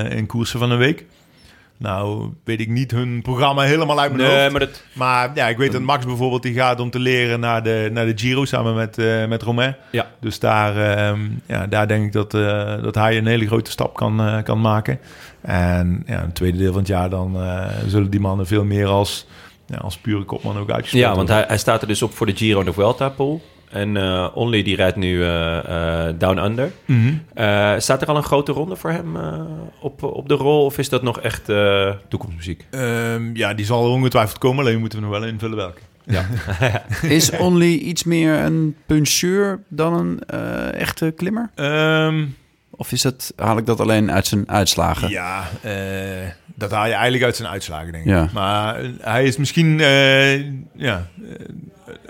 in koersen van een week. Nou, weet ik niet hun programma helemaal uit mijn Nee, hoofd. maar dat... Maar ja, ik weet dat Max bijvoorbeeld die gaat om te leren naar de, naar de Giro samen met, eh met Romain. Ja. Dus daar, ehm, ja, daar denk ik dat, eh, dat hij een hele grote stap kan, eh, kan maken. En ja, in het tweede deel van het jaar dan zullen die mannen veel meer als, ja, als pure kopman ook uitgespeeld Ja, want hij, hij staat er dus op voor de Giro en de Vuelta pool. En eh Only die rijdt nu eh, eh, Down Under. Mhm. Eh, staat er al een grote ronde voor hem eh, op, op de rol? Of is dat nog echt eh, toekomstmuziek? Ehm, ja, die zal ongetwijfeld komen, alleen moeten we nog wel invullen welke. Is Only iets meer een puncheur dan een eh, echte klimmer? Ehm, Of is dat, haal ik dat alleen uit zijn uitslagen? Ja, eh, dat haal je eigenlijk uit zijn uitslagen, denk ik. Ja. Maar hij is misschien eh, ja,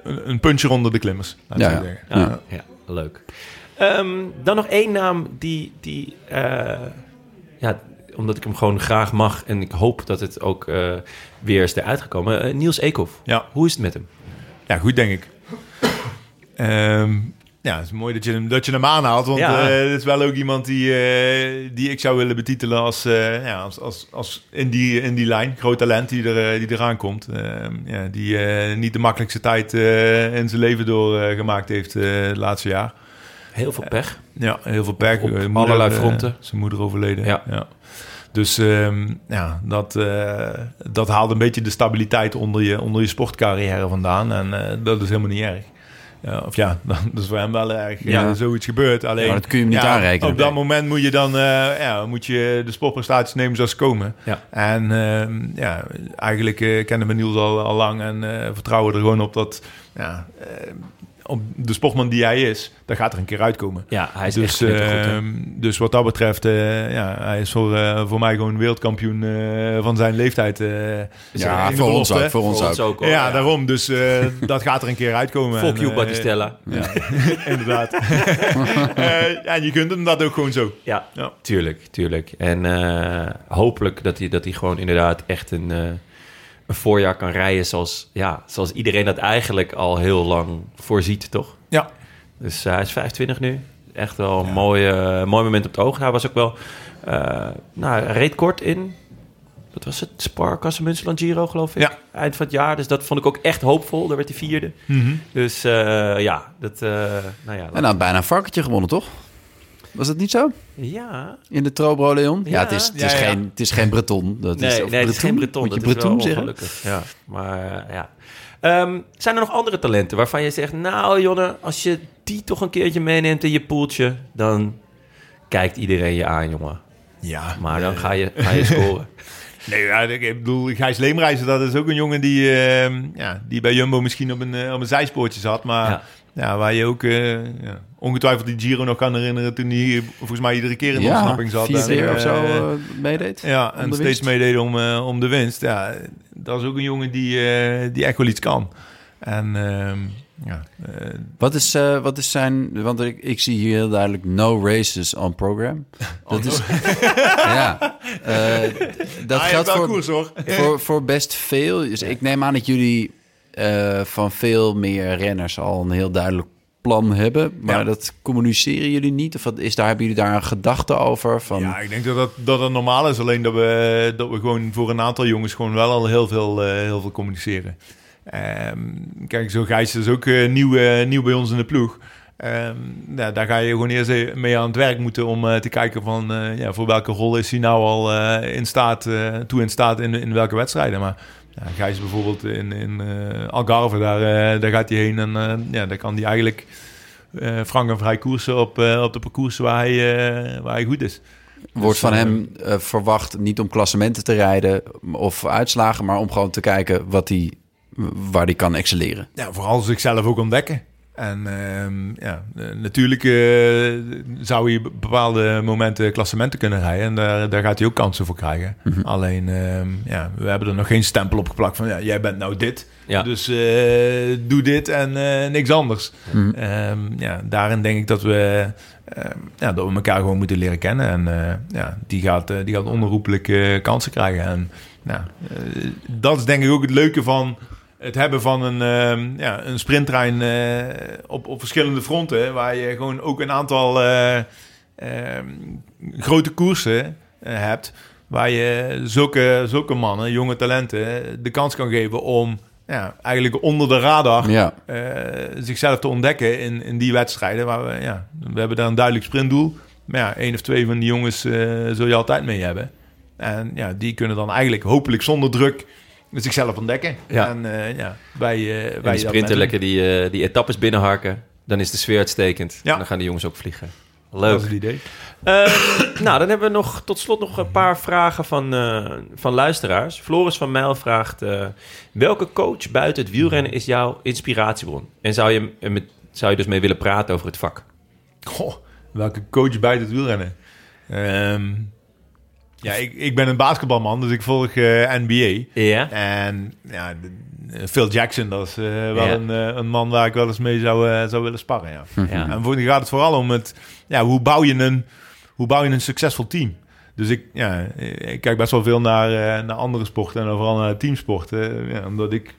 een, puncher onder de klimmers. Ja, zo ja. zeggen. Ja, ja. leuk. Ehm, dan nog één naam die, die eh, ja, omdat ik hem gewoon graag mag en ik hoop dat het ook eh, weer is eruit gekomen. Eh, Niels Eekhoff. Ja. Hoe is het met hem? Ja, goed, denk ik. Ehm, ja, het is mooi dat je hem, dat je hem aanhaalt. Want Ja. eh, het is wel ook iemand die, eh, die ik zou willen betitelen als, eh, ja, als, als, als in, die, in die lijn. Groot talent die, er, eh, die eraan komt. Ehm, ja, die eh, niet de makkelijkste tijd eh, in zijn leven doorgemaakt heeft eh het laatste jaar. Heel veel pech. Ja, heel veel pech. Op Eh, allerlei eh, fronten. zijn moeder overleden. Ja. Dus ehm, ja, dat, eh, dat haalt een beetje de stabiliteit onder je, onder je sportcarrière vandaan. En eh, dat is helemaal niet erg. Ja, of ja, dat is voor hem wel erg. Ja. Ja. zoiets gebeurt. Alleen, Ja, maar dat kun je hem niet ja, aanrekenen. Op dat moment moet je dan eh, ja, moet je de sportprestaties nemen zoals ze komen. Ja. En ehm, ja, eigenlijk eh, kennen we Niels al, al lang en eh, vertrouwen er gewoon op dat ja, eh, op de sportman die hij is, daar gaat er een keer uitkomen. Ja, hij is Dus, echt hè? ehm, dus wat dat betreft, eh, ja, hij is voor, eh, voor mij gewoon wereldkampioen eh, van zijn leeftijd. eh, Ja, voor ons ook. Voor ons Voor ons ook. hoor. Ja, daarom. Dus eh, dat gaat er een keer uitkomen. Fuck En, you, Battistella. Ja, inderdaad. Eh, ja, en je kunt hem dat ook gewoon zo. Ja, Ja. tuurlijk, tuurlijk. En eh, hopelijk dat hij, dat hij gewoon inderdaad echt een, eh, een voorjaar kan rijden zoals, ja, zoals iedereen dat eigenlijk al heel lang voorziet, toch? Ja. Dus eh, hij is 25 nu. Echt wel een mooi, eh, mooi moment op het oog. Hij was ook wel, eh, nou, reed kort in, wat was het? Sparkassen Münsterland Giro, geloof ik. Ja. Eind van het jaar. Dus dat vond ik ook echt hoopvol. Daar werd hij vierde. Dus eh, ja, dat, eh, nou ja. En nou, bijna een varkentje gewonnen, toch? Was dat niet zo? ja, In de Trobro Leon? Ja, Ja. het, is, het, is Ja. Geen, het is geen Breton. Dat Nee, is, nee het is geen Breton. Moet Dat je is Breton wel zeggen? ongelukkig. Ja, maar eh, ja. Ehm, zijn er nog andere talenten waarvan je zegt... Nou, Jonne, als je die toch een keertje meeneemt in je poeltje... dan kijkt iedereen je aan, jongen. Ja. Maar dan ga je, ga je scoren. Nee, ja, ik ik bedoel, Gijs Leemreizen, dat is ook een jongen die, eh, ja, die bij Jumbo misschien op een, eh, op een zijspoortje zat. Maar Ja. Ja. waar je ook eh, ja, ongetwijfeld die Giro nog kan herinneren toen hij volgens mij iedere keer in de Ja, ontsnapping zat. vier keer of eh, zo eh, meedeed. Ja, en steeds winst. meedeed om, om de winst. Ja, dat is ook een jongen die, die echt wel iets kan. En ehm, ja, Wat is, wat is zijn... Want ik, ik zie hier heel duidelijk no races on program. Dat is... ja. dat geldt wel voor, koers hoor. voor, voor best veel. Dus ik neem aan dat jullie eh, van veel meer renners al een heel duidelijk plan hebben. Maar Ja. dat communiceren jullie niet? Of is daar, hebben jullie daar een gedachte over? Van, Ja, ik denk dat dat, dat het normaal is. Alleen dat we, dat we gewoon voor een aantal jongens gewoon wel al heel veel, eh, heel veel communiceren. Ehm, kijk, zo Gijs is ook eh, nieuw, nieuw bij ons in de ploeg. Ehm, daar ga je gewoon eerst mee aan het werk moeten om te kijken van ja, voor welke rol is hij nou al in staat, toe in staat in, in welke wedstrijden. Maar ja, Gijs bijvoorbeeld in, in eh, Algarve, daar, eh, daar gaat hij heen en eh, ja, daar kan hij eigenlijk frank en vrij koersen op, op de parcoursen waar hij, waar hij goed is. Wordt van eh, hem verwacht niet om klassementen te rijden of uitslagen, maar om gewoon te kijken wat hij, waar hij kan excelleren. Ja, vooral zichzelf ook ontdekken. En ehm, ja, eh, natuurlijk eh, zou hij op bepaalde momenten klassementen kunnen rijden. En daar, daar gaat hij ook kansen voor krijgen. Alleen, ehm, ja, we hebben er nog geen stempel op geplakt van... Ja, jij bent nou dit, Ja. dus eh, doe dit en niks anders. Ehm, ja, daarin denk ik dat we, ja, dat we elkaar gewoon moeten leren kennen. En ja, die gaat, die gaat onherroepelijk kansen krijgen. En nou, eh, dat is denk ik ook het leuke van het hebben van een, ehm, ja, een sprinttrein eh, op, op verschillende fronten. Waar je gewoon ook een aantal eh, ehm, grote koersen eh, hebt. Waar je zulke, zulke mannen, jonge talenten, de kans kan geven om ja, eigenlijk onder de radar Ja, zichzelf te ontdekken in, in die wedstrijden. Waar we, ja, we hebben daar een duidelijk sprintdoel. Maar ja, één of twee van die jongens zul je altijd mee hebben. En ja, die kunnen dan eigenlijk hopelijk zonder druk zichzelf ontdekken. Ja. En eh, ja, wij, uh, die sprinten lekker die, eh, die etappes binnenharken. Dan is de sfeer uitstekend. Ja. En dan gaan die jongens ook vliegen. Dat Leuk. is het idee. Eh, nou, dan hebben we nog tot slot nog een paar vragen van, eh, van luisteraars. Floris van Mijl vraagt... eh, welke coach buiten het wielrennen is jouw inspiratiebron? En zou je, met, zou je dus mee willen praten over het vak? Goh, welke coach bij het wielrennen? Ehm, ja, ik, ik ben een basketbalman, dus ik volg eh, NBA. Ja? En ja, Phil Jackson, dat is eh, wel Ja. een, eh, een man waar ik wel eens mee zou, zou willen sparren. Ja. Ja. En voor gaat het vooral om het, ja, hoe, bouw je een, hoe bouw je een succesvol team? Dus ik, ja, ik kijk best wel veel naar, naar andere sporten en vooral naar teamsporten. Ja, omdat ik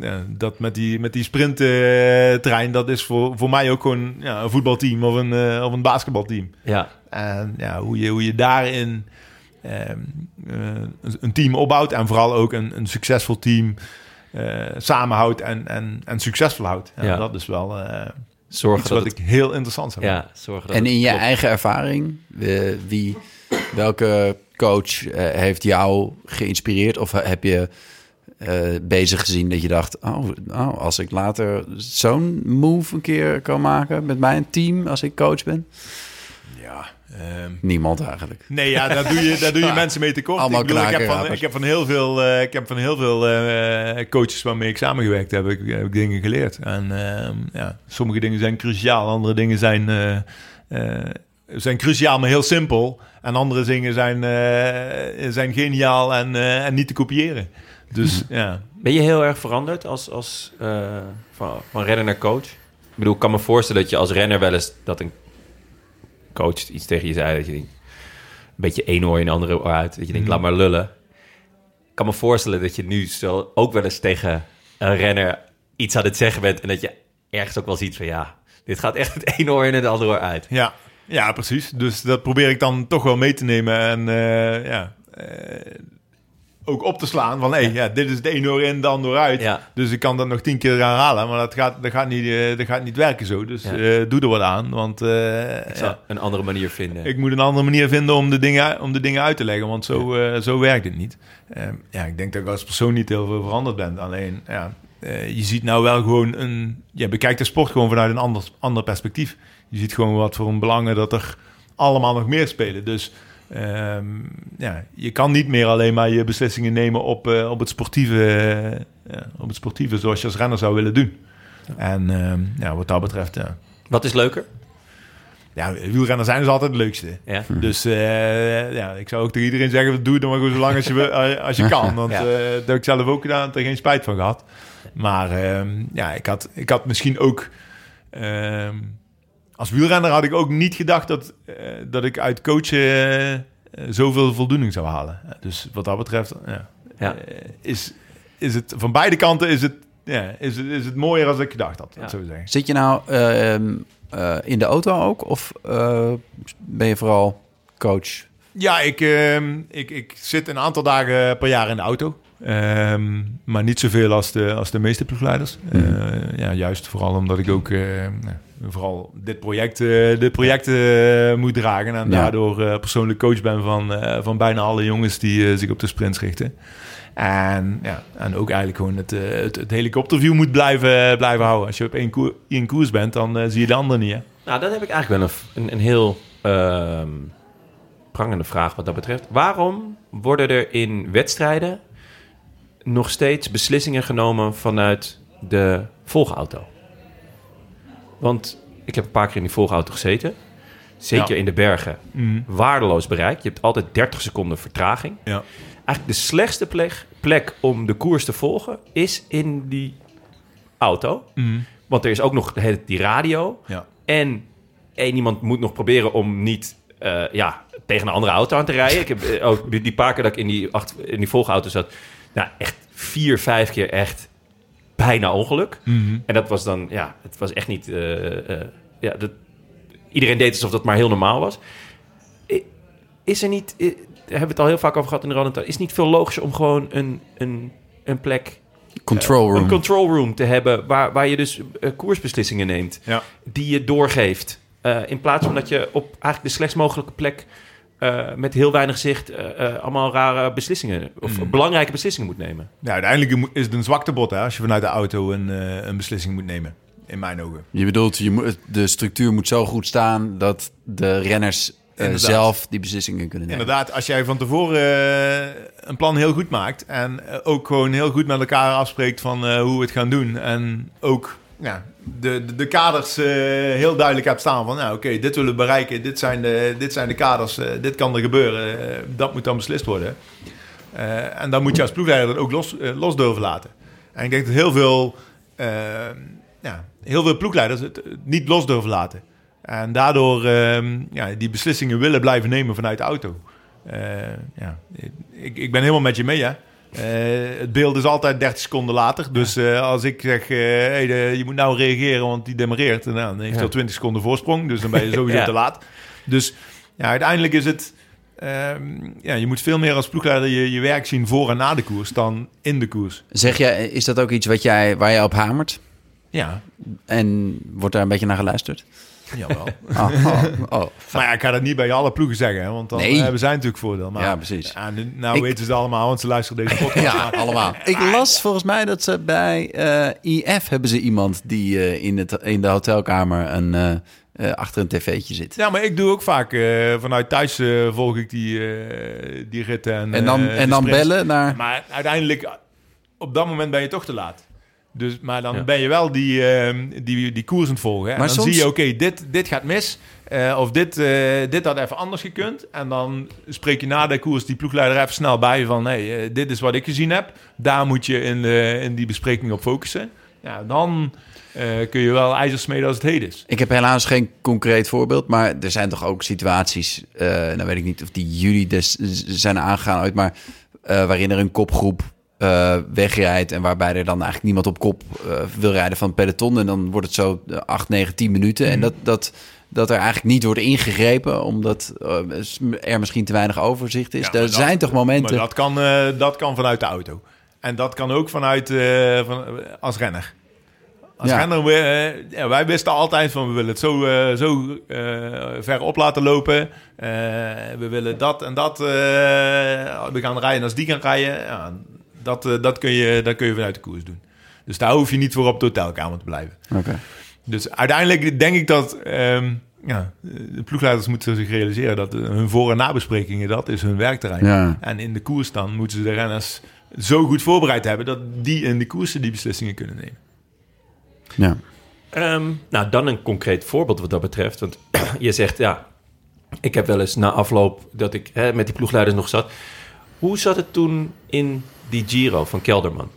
ja, dat met die, met die sprinttrein, dat is voor, voor mij ook gewoon ja, een voetbalteam of een, of een basketbalteam. Ja. En ja, hoe, je, hoe je daarin een- een team opbouwt en vooral ook een, een succesvol team eh, samenhoudt en, en, en succesvol houdt. Ja, Ja. Dat is wel eh, Zorgen iets dat wat het, ik heel interessant vind. ja, zorgen dat en in je klopt. eigen ervaring, eh, wie, welke coach eh, heeft jou geïnspireerd? Of heb je eh, bezig gezien dat je dacht, oh, oh, als ik later zo'n move een keer kan maken met mijn team als ik coach ben? Ja, ehm, Niemand eigenlijk. Nee, ja, daar doe je, daar doe je mensen mee tekort. Allemaal ik, bedoel, ik, heb van, ik heb van heel veel, eh, ik heb van heel veel eh, coaches waarmee ik samengewerkt heb, heb ik, heb ik dingen geleerd. En ehm, ja, sommige dingen zijn cruciaal, andere dingen zijn, eh, eh, zijn cruciaal, maar heel simpel. En andere dingen zijn, eh, zijn geniaal en, eh, en niet te kopiëren. Dus ja, Ben je heel erg veranderd als, als, eh, van, van renner naar coach? Ik bedoel, ik kan me voorstellen dat je als renner wel eens... dat een coach iets tegen je zei dat je denkt... een beetje één oor in de andere oor uit. Dat je denkt, laat maar lullen. Ik kan me voorstellen dat je nu zo ook wel eens tegen een renner iets aan het zeggen bent... en dat je ergens ook wel ziet van ja, dit gaat echt het ene oor in en het andere oor uit. Ja, ja, precies. Dus dat probeer ik dan toch wel mee te nemen en eh, ja, eh, ook op te slaan van hé, ja, dit is het één oor in, dan door uit. Ja. Dus ik kan dat nog tien keer herhalen, maar dat gaat, dat gaat, niet, eh, dat gaat niet werken zo. Dus Ja. eh, doe er wat aan, want eh, Ik een andere manier vinden. ik moet een andere manier vinden om de dingen, om de dingen uit te leggen, want zo, zo werkt het niet. Eh, ja, ik denk dat ik als persoon niet heel veel veranderd ben. Alleen, ja, je ziet nou wel gewoon een... Je bekijkt de sport gewoon vanuit een ander, ander perspectief. Je ziet gewoon wat voor een belangen dat er allemaal nog meer spelen. Dus ehm, ja, je kan niet meer alleen maar je beslissingen nemen op, eh, op, het sportieve, eh, ja, op het sportieve zoals je als renner zou willen doen. En ehm, ja, wat dat betreft, ja. Wat is leuker? ja, wielrenners zijn dus altijd het leukste. Ja. Dus eh, ja, ik zou ook tegen iedereen zeggen, doe het dan maar gewoon zo lang als je, als je kan. Want Ja. eh, dat heb ik zelf ook gedaan, heb er geen spijt van gehad. Maar ehm, ja, ik had, ik had misschien ook... ehm, als wielrenner had ik ook niet gedacht dat, eh, dat ik uit coachen eh, eh, zoveel voldoening zou halen. Dus wat dat betreft ja, Ja. eh, is, is het van beide kanten is het, ja, is, het- is het mooier als ik gedacht had. Ja. Dat zou ik zeggen. Zit je nou ehm, eh, in de auto ook? Of eh, ben je vooral coach? Ja, ik, ehm, ik, ik zit een aantal dagen per jaar in de auto. Ehm, maar niet zoveel als de, als de meeste ploegleiders. Eh, ja, juist vooral omdat ik ook eh, nou, vooral dit project, eh, dit project moet dragen. En Ja. daardoor eh, persoonlijk coach ben van, eh, van bijna alle jongens die zich op de sprints richten. En, ja, en ook eigenlijk gewoon het, het, het helikopterview moet blijven, blijven houden. Als je op één, koer, één koers bent, dan zie je de andere niet. Hè? Nou, dan heb ik eigenlijk wel een, een, een heel ehm, prangende vraag wat dat betreft. Waarom worden er in wedstrijden nog steeds beslissingen genomen vanuit de volgauto? Want ik heb een paar keer in die volgauto gezeten. Zeker Ja. in de bergen. Mhm. Waardeloos bereik. Je hebt altijd 30 seconden vertraging. Ja. Eigenlijk de slechtste plek, plek om de koers te volgen is in die auto. Mhm. Want er is ook nog die radio. Ja. En één iemand moet nog proberen om niet eh, ja, tegen een andere auto aan te rijden. Ik heb eh, ook die, die paar keer dat ik in die, acht, in die volgauto zat... Nou, echt vier, vijf keer echt bijna ongeluk. Mhm. En dat was dan, ja, het was echt niet... eh, eh, ja, dat, iedereen deed alsof dat maar heel normaal was. Is er niet... eh, Daar hebben we het al heel vaak over gehad in de Random. Is niet veel logischer om gewoon een, een, een plek Control room. een control room te hebben waar, waar je dus eh, koersbeslissingen neemt, Ja. die je doorgeeft. Eh, in plaats van dat je op eigenlijk de slechtst mogelijke plek eh, met heel weinig zicht eh, eh, allemaal rare beslissingen of Mm. belangrijke beslissingen moet nemen. Ja, uiteindelijk is het een zwaktebod hè, als je vanuit de auto een, eh, een beslissing moet nemen. In mijn ogen. Je bedoelt, je moet, de structuur moet zo goed staan dat de renners zelf die beslissingen kunnen nemen. Inderdaad, als jij van tevoren eh, een plan heel goed maakt en ook gewoon heel goed met elkaar afspreekt van eh, hoe we het gaan doen en ook ja, de, de, de kaders eh, heel duidelijk hebt staan van nou oké, dit willen we bereiken, dit zijn de, dit zijn de kaders, eh, dit kan er gebeuren, eh, dat moet dan beslist worden. En dan moet je als ploegleider dat ook los, los durven laten. En ik denk dat heel veel, ja, heel veel ploegleiders het niet los durven laten. En daardoor ehm, ja, die beslissingen willen blijven nemen vanuit de auto. Ja, ik, ik ben helemaal met je mee, hè. Eh, het beeld is altijd 30 seconden later. Dus eh, als ik zeg, eh, hey, de- je moet nou reageren, want die demareert. Nou, dan heeft hij Ja. al 20 seconden voorsprong. Dus dan ben je sowieso Ja. te laat. Dus ja, uiteindelijk is het... ehm, ja, je moet veel meer als ploegleider je, je werk zien voor en na de koers dan in de koers. Zeg jij, is dat ook iets wat jij, waar jij op hamert? Ja, En wordt daar een beetje naar geluisterd? Jawel. Oh, oh, oh. maar ja, ik ga dat niet bij alle ploegen zeggen, hè, want dan Nee. hebben zij natuurlijk voordeel. Maar, Ja, precies. Ja, nu, nou Ik- weten ze het allemaal, want ze luisteren deze podcast. Ja, Maar- allemaal. Ik las volgens mij dat ze bij eh, IF hebben ze iemand die eh, in, het, in de hotelkamer een, eh, eh, achter een tv'tje zit. Ja, maar ik doe ook vaak eh, vanuit thuis eh, volg ik die, eh, die ritten. En, En dan, eh, en dan bellen naar... Maar uiteindelijk, op dat moment ben je toch te laat. Dus, maar dan Ja. ben je wel die, eh, die, die koers aan het volgen. hè. En Maar dan soms- zie je, oké, dit, dit gaat mis. eh, of dit, eh, dit had even anders gekund. En dan spreek je na de koers die ploegleider even snel bij van... Hey, eh, dit is wat ik gezien heb. Daar moet je in, de, in die bespreking op focussen. Ja, dan kun je wel ijzers smeden als het heet is. Ik heb helaas geen concreet voorbeeld, maar er zijn toch ook situaties, nou weet ik niet of die jullie des, zijn aangegaan ooit, maar waarin er een kopgroep eh, wegrijdt en waarbij er dan eigenlijk niemand op kop eh, wil rijden van het peloton en dan wordt het zo eh, 8, 9, 10 minuten en dat, dat, dat er eigenlijk niet wordt ingegrepen omdat eh, er misschien te weinig overzicht is. Ja, er dat- zijn toch momenten... Maar dat kan, dat kan vanuit de auto. En dat kan ook vanuit van, als renner. Als Ja. renner, we, ja, wij wisten altijd van we willen het zo, eh, zo ver op laten lopen. We willen dat en dat. we gaan rijden als die gaan rijden. Ja, dat, eh, dat, kun je, dat kun je vanuit de koers doen. Dus daar hoef je niet voor op de hotelkamer te blijven. Oké. Dus uiteindelijk denk ik dat ehm, ja, de ploegleiders moeten zich realiseren dat eh, hun voor- en nabesprekingen, dat is hun werkterrein. Ja. En in de koers dan moeten ze de renners zo goed voorbereid hebben dat die in de koersen die beslissingen kunnen nemen. Ja. Ehm, nou, dan een concreet voorbeeld wat dat betreft. Want je zegt, ja, ik heb wel eens na afloop dat ik hè, met die ploegleiders nog zat. Hoe zat het toen in die Giro van Kelderman?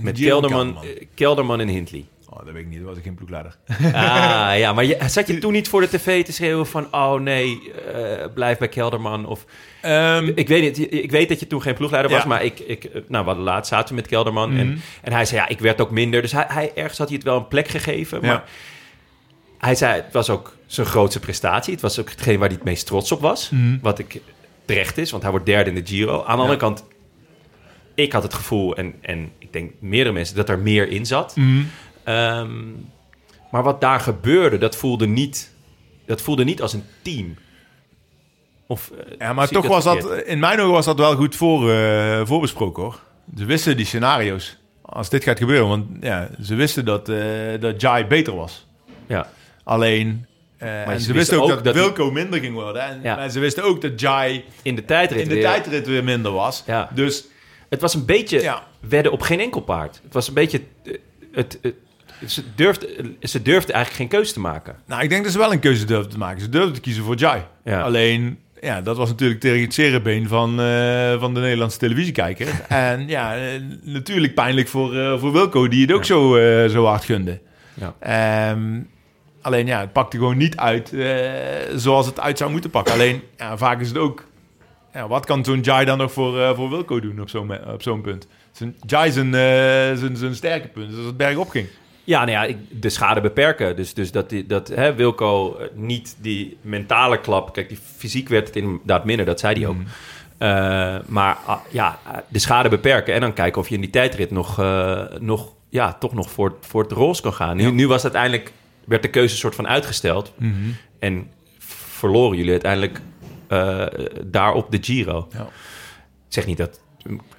Met Giro Kelderman, Kelderman. eh, Kelderman en Hindley. Oh, dat weet ik niet, dat was ik geen ploegleider. Ah, ja, maar je, zat je toen niet voor de tv te schreeuwen van... oh nee, eh, blijf bij Kelderman? Of, Ehm, ik, weet niet, ik weet dat je toen geen ploegleider was... Ja. maar ik, ik, eh, nou, hadden laatst zaten we met Kelderman... Mhm. en, en hij zei, ja, ik werd ook minder. Dus hij, hij, ergens had hij het wel een plek gegeven. Maar Ja. hij zei, het was ook zijn grootste prestatie. Het was ook hetgeen waar hij het meest trots op was. Mhm. Wat ik terecht is, want hij wordt derde in de Giro. Aan de andere kant, ik had het gevoel... en, en ik denk meerdere mensen, dat er meer in zat... mhm. Ehm, maar wat daar gebeurde, dat voelde niet, dat voelde niet als een team. Of, eh, Ja, maar toch was dat, in mijn ogen was dat wel goed voor, eh, voorbesproken hoor. Ze wisten die scenario's. Als dit gaat gebeuren, want ja, ze wisten dat, eh dat Jai beter was. Ja, Alleen, Maar en ze ze wisten ook, ook dat, die- Wilco minder ging worden. En, Ja. en ze wisten ook dat Jai In de tijdrit in de weer. tijdrit weer minder was. Ja. Dus Het was een beetje Ja. wedden op geen enkel paard. Het was een beetje... eh, Het, het, ze, durfde, ze durfde eigenlijk geen keuze te maken. nou, ik denk dat ze wel een keuze durfden te maken. Ze durfden te kiezen voor Jai. Ja. Alleen, ja, dat was natuurlijk tegen het cerebeen van, eh, van de Nederlandse televisiekijker. en ja, eh, natuurlijk pijnlijk voor, eh, voor Wilco, die het ook zo, eh, zo hard gunde. Ja. Ehm, alleen ja, het pakte gewoon niet uit eh, zoals het uit zou moeten pakken. Alleen, ja, vaak is het ook... Ja, wat kan zo'n Jai dan nog voor, eh, voor Wilco doen op zo'n op zo'n punt? Zijn, Jai zijn, eh, zijn, zijn sterke punt, dus als het bergop ging. Ja, nou ja, de schade beperken. Dus, dus dat, die, dat hè, Wilco niet die mentale klap... Kijk, die fysiek werd het inderdaad minder, dat zei hij ook. Eh, maar ah, ja, de schade beperken en dan kijken of je in die tijdrit nog, nog ja, toch nog voor, voor het roze kan gaan. Nu, nu was uiteindelijk, werd de keuze soort van uitgesteld. En verloren jullie uiteindelijk eh daar op de Giro. Ja. Ik zeg niet dat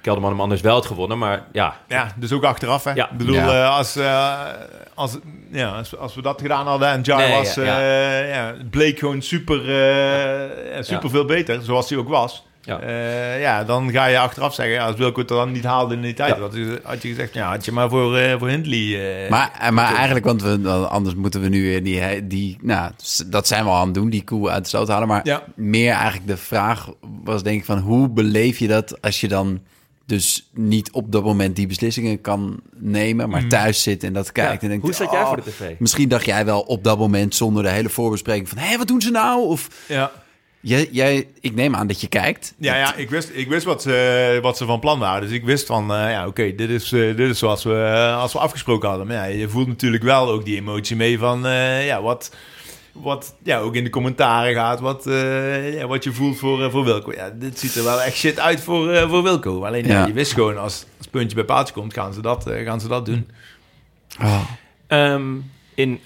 Kelderman hem anders wel had gewonnen, maar ja, Ja, dus ook achteraf. Hè? Ja. Ik bedoel, Ja. eh, als, eh, als, ja, als, als we dat gedaan hadden en Jai Nee, was, ja, eh, ja, het bleek gewoon super, eh, ja, super Ja. veel beter, zoals hij ook was. Ja. Ja. ja, dan ga je achteraf zeggen, ja, als Wilco het dan niet haalde in die tijd, Ja. had, je, had je gezegd, ja, had je maar voor, eh, voor Hindley. eh, Maar, eh, maar eigenlijk, want we, dan- anders moeten we nu weer die, die... Nou, dat zijn we al aan het doen, die koe uit de sloot halen. Maar Ja. meer eigenlijk de vraag was denk ik van... hoe beleef je dat als je dan dus niet op dat moment die beslissingen kan nemen... maar thuis zit en dat kijkt en denkt... hoe zat jij oh, voor de tv? Misschien dacht jij wel op dat moment zonder de hele voorbespreking van... hé, wat doen ze nou? Of ja. Jij, jij, ik neem aan dat je kijkt. Ja, ja ik wist, ik wist wat, ze, wat ze van plan waren. Dus ik wist van, eh, ja, oké, dit, is, eh, dit is zoals we, eh, als we afgesproken hadden. Maar ja, je voelt natuurlijk wel ook die emotie mee van, eh, ja, wat, wat ja, ook in de commentaren gaat. Wat, eh, ja, wat je voelt voor, voor Wilco. Ja, dit ziet er wel echt shit uit voor, eh, voor Wilco. Alleen, ja. Ja. je wist gewoon, als, als puntje bij paaltje komt, gaan ze dat, eh, gaan ze dat doen. Oh, Ehm, in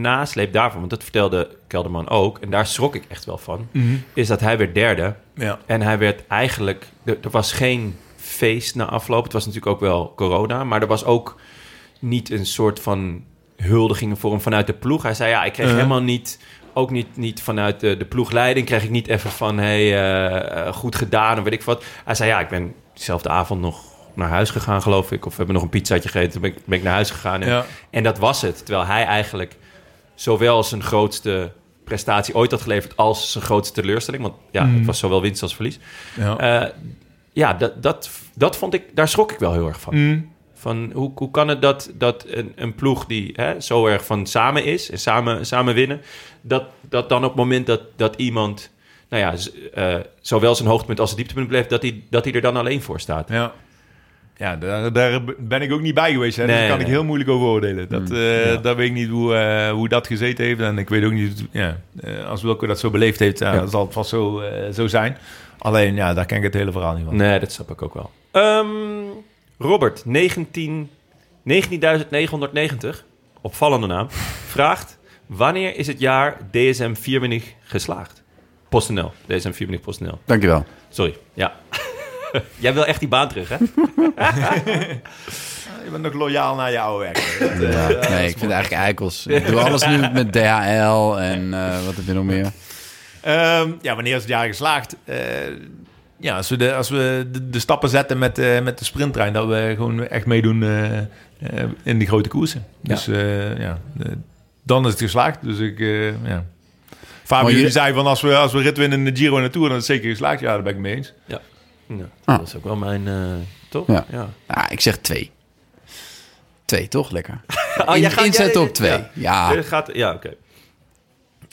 nasleep daarvan, want dat vertelde Kelderman ook, en daar schrok ik echt wel van, is dat hij werd derde. Ja. En hij werd eigenlijk, er, er was geen feest na afloop. Het was natuurlijk ook wel corona, maar er was ook niet een soort van huldigingen voor hem vanuit de ploeg. Hij zei, ja, ik kreeg helemaal niet, ook niet, niet vanuit de, de ploegleiding, kreeg ik niet even van, hey, eh, eh, goed gedaan, of weet ik wat. Hij zei, ja, ik ben diezelfde avond nog naar huis gegaan, geloof ik. Of we hebben nog een pizzaatje gegeten, toen ben ik, ben ik naar huis gegaan. En, Ja. en dat was het. Terwijl hij eigenlijk zowel zijn grootste prestatie ooit had geleverd als zijn grootste teleurstelling. Want ja, het was zowel winst als verlies. Ja. Eh, ja, dat, dat, dat vond ik, daar schrok ik wel heel erg van. Mm. Van hoe, hoe kan het dat, dat een, een ploeg die hè, zo erg van samen is en samen, samen winnen, dat, dat dan op het moment dat, dat iemand, nou ja, z- eh, zowel zijn hoogtepunt als zijn dieptepunt bleef, dat hij, dat hij er dan alleen voor staat. Ja. Ja, daar, daar ben ik ook niet bij geweest. Hè? dus Nee, daar kan ik heel moeilijk over oordelen. Dat, eh, ja. Daar weet ik niet hoe, eh, hoe dat gezeten heeft. En ik weet ook niet, ja, eh, als Wilco dat zo beleefd heeft, ja, dan zal het vast zo, eh, zo zijn. Alleen, ja, daar ken ik het hele verhaal niet van. Nee, dat snap ik ook wel. Ehm, Robert, 19 19.990, opvallende naam, vraagt... Wanneer is het jaar DSM 4 geslaagd? PostNL, DSM 4 PostNL. dankjewel. Sorry, ja. Jij wil echt die baan terug, hè? Je bent nog loyaal naar je oude werk. Dat, Ja, nee, ik vind mooi. eigenlijk eikels. Ik doe alles nu met DHL en eh, wat heb je nog meer? Ehm, ja, wanneer is het jaar geslaagd? Eh, ja, als we de, als we de, de stappen zetten met, eh, met de sprinttrein, dat we gewoon echt meedoen in die grote koersen. Dus eh, ja, dan is het geslaagd. Dus ik, eh, ja. Fabio Maar je- die zei van als we, als we rit winnen in de Giro en de Tour, dan is het zeker geslaagd. Ja, daar ben ik mee eens. Ja. Ja Ah. Dat is ook wel mijn... eh, toch? Ja. ja. Ja, ik zeg twee. Twee, toch? Lekker. Oh, In- jij gaat- inzet jij- op twee. Ja. Je gaat, ja, oké.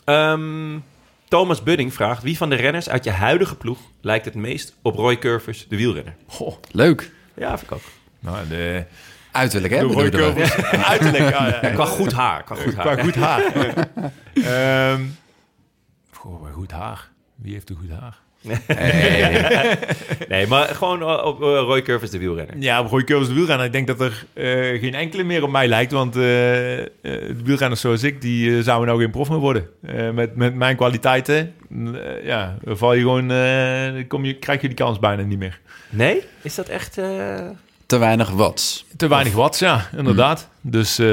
Ehm, Thomas Budding vraagt... Wie van de renners uit je huidige ploeg lijkt het meest op Roy Curvers, de wielrenner? Goh, Leuk. Ja, vind ik ook. nou, de, Uiterlijk, hè? Roy? Curvers. Uiterlijk, ja, ja, ja. Qua goed haar. Qua goed haar. Qua goed haar. Ehm goh, maar goed haar. Wie heeft een goed haar? Nee, maar gewoon eh, op eh, Roy Curvers, de wielrenner. Ja, op Roy Curvers de wielrenner. Ik denk dat er eh, geen enkele meer op mij lijkt. Want de wielrenners zoals ik, die zouden nou geen prof meer worden. Met, met mijn kwaliteiten, eh, ja, dan val je gewoon, kom je, krijg je die kans bijna niet meer. Nee? Is dat echt... te weinig watts. Te weinig watts, ja, inderdaad. Dus, eh,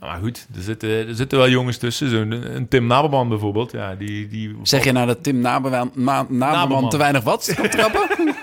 maar goed, er zitten, er zitten wel jongens tussen. Zo'n een Tim Naberman bijvoorbeeld. Ja, die, die... Zeg je nou dat Tim Naberman, Na- Naberman te weinig watts kan trappen?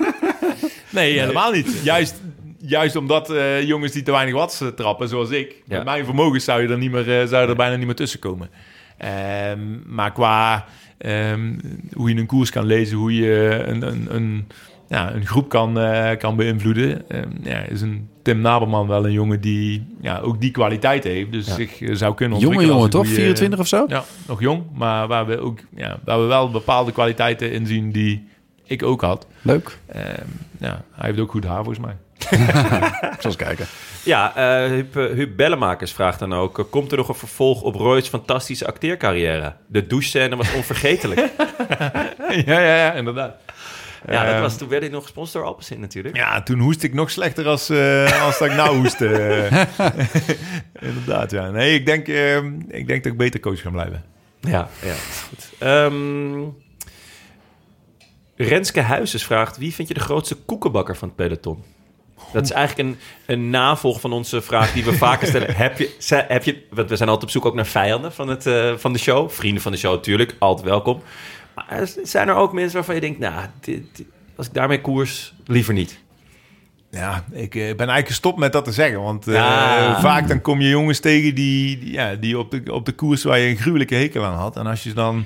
Nee, helemaal niet. Juist, juist omdat eh, jongens die te weinig watts eh, trappen, zoals ik... Ja. Met mijn vermogens zou je er, niet meer, zou je er bijna niet meer tussen komen. Ehm, maar qua ehm, hoe je een koers kan lezen, hoe je een, een, een, ja, een groep kan, eh, kan beïnvloeden... ehm, ja, is een Tim Naberman wel een jongen die ja, ook die kwaliteit heeft. Dus zich eh, zou kunnen Jonge ontwikkelen. jongen, als een toch? goeie- 24 of zo? Ja, nog jong, maar waar we, ook, ja, waar we wel bepaalde kwaliteiten in zien die ik ook had. Leuk. Ehm, ja, hij heeft ook goed haar volgens mij. Ik zal eens kijken. Ja, eh Huub, eh, Huub Bellemakers vraagt dan ook... eh, komt er nog een vervolg op Roy's fantastische acteercarrière? De douchescène was onvergetelijk. ja, ja, ja, inderdaad. Ja, dat Ehm, was, toen werd hij nog gesponsord door Alpecin natuurlijk. Ja, toen hoest ik nog slechter als, eh, als dat ik nou hoest. eh. inderdaad, ja. Nee, ik denk, ehm, ik denk dat ik beter coach ga blijven. Ja, ja. Goed. Ehm, Renske Huizes vraagt... wie vind je de grootste koekenbakker van het peloton? Dat is eigenlijk een, een navolg van onze vraag die we vaker stellen. Heb je, heb je, want we zijn altijd op zoek ook naar vijanden van, het, eh, van de show. Vrienden van de show natuurlijk, altijd welkom. Maar er zijn er ook mensen waarvan je denkt... nou, dit, dit- als ik daarmee koers, liever niet. Ja, ik eh, ben eigenlijk gestopt met dat te zeggen. Want eh, vaak dan kom je jongens tegen die, die, ja, die op, de, op de koers waar je een gruwelijke hekel aan had. En als je ze dan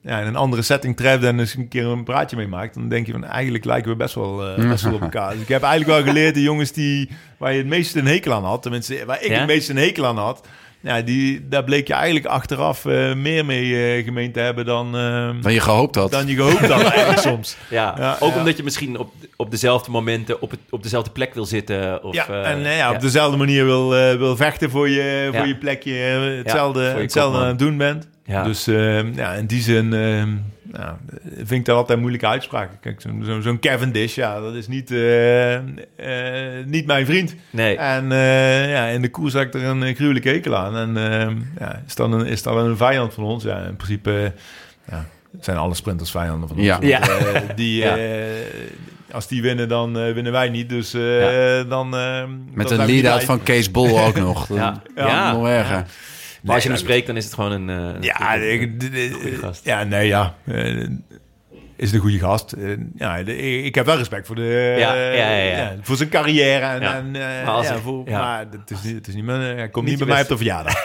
ja, in een andere setting treft en eens een keer een praatje mee maakt... dan denk je van eigenlijk lijken we best wel, eh, best wel op elkaar. Dus ik heb eigenlijk wel geleerd, de jongens die, waar je het meeste een hekel aan had... tenminste waar ik Ja? het meeste een hekel aan had... Ja, die, daar bleek je eigenlijk achteraf eh, meer mee eh, gemeend te hebben dan, eh, Dan je gehoopt had. dan je gehoopt had eigenlijk soms. Ja, Ja, ook ja. omdat je misschien op, op dezelfde momenten op, het, op dezelfde plek wil zitten. Of, Ja, eh, en ja, op dezelfde manier wil, wil vechten voor je, Ja. voor je plekje. hetzelfde voor je hetzelfde aan het doen bent. Ja. Dus eh, ja, in die zin ja, vind ik dat altijd moeilijke uitspraken. Kijk, zo'n zo'n zo'n Cavendish, ja, dat is niet, eh, eh, niet mijn vriend. Nee, En eh, ja, in de koers had ik er een gruwelijke hekel aan. En eh, ja, is, dat een, is een vijand van ons? Ja, in principe ja, zijn alle sprinters vijanden van ons. Ja. Ja. Die, Ja. eh, als die winnen, dan winnen wij niet. Dus eh, Ja. dan... Met dan een lead-out van Kees Bol ook nog. Dat- Ja. ja. Ja. Nog erger. Maar als je hem spreekt, dan is het gewoon een... eh, Ja, een- gast. ja, nee, ja. Eh, is een goede gast. Eh, ja, ik heb wel respect voor, de, Ja, ja, ja, voor zijn carrière. En, Maar als ik- voor, maar het is niet, het is niet mijn, hij komt Niet bij mij op de verjaardag.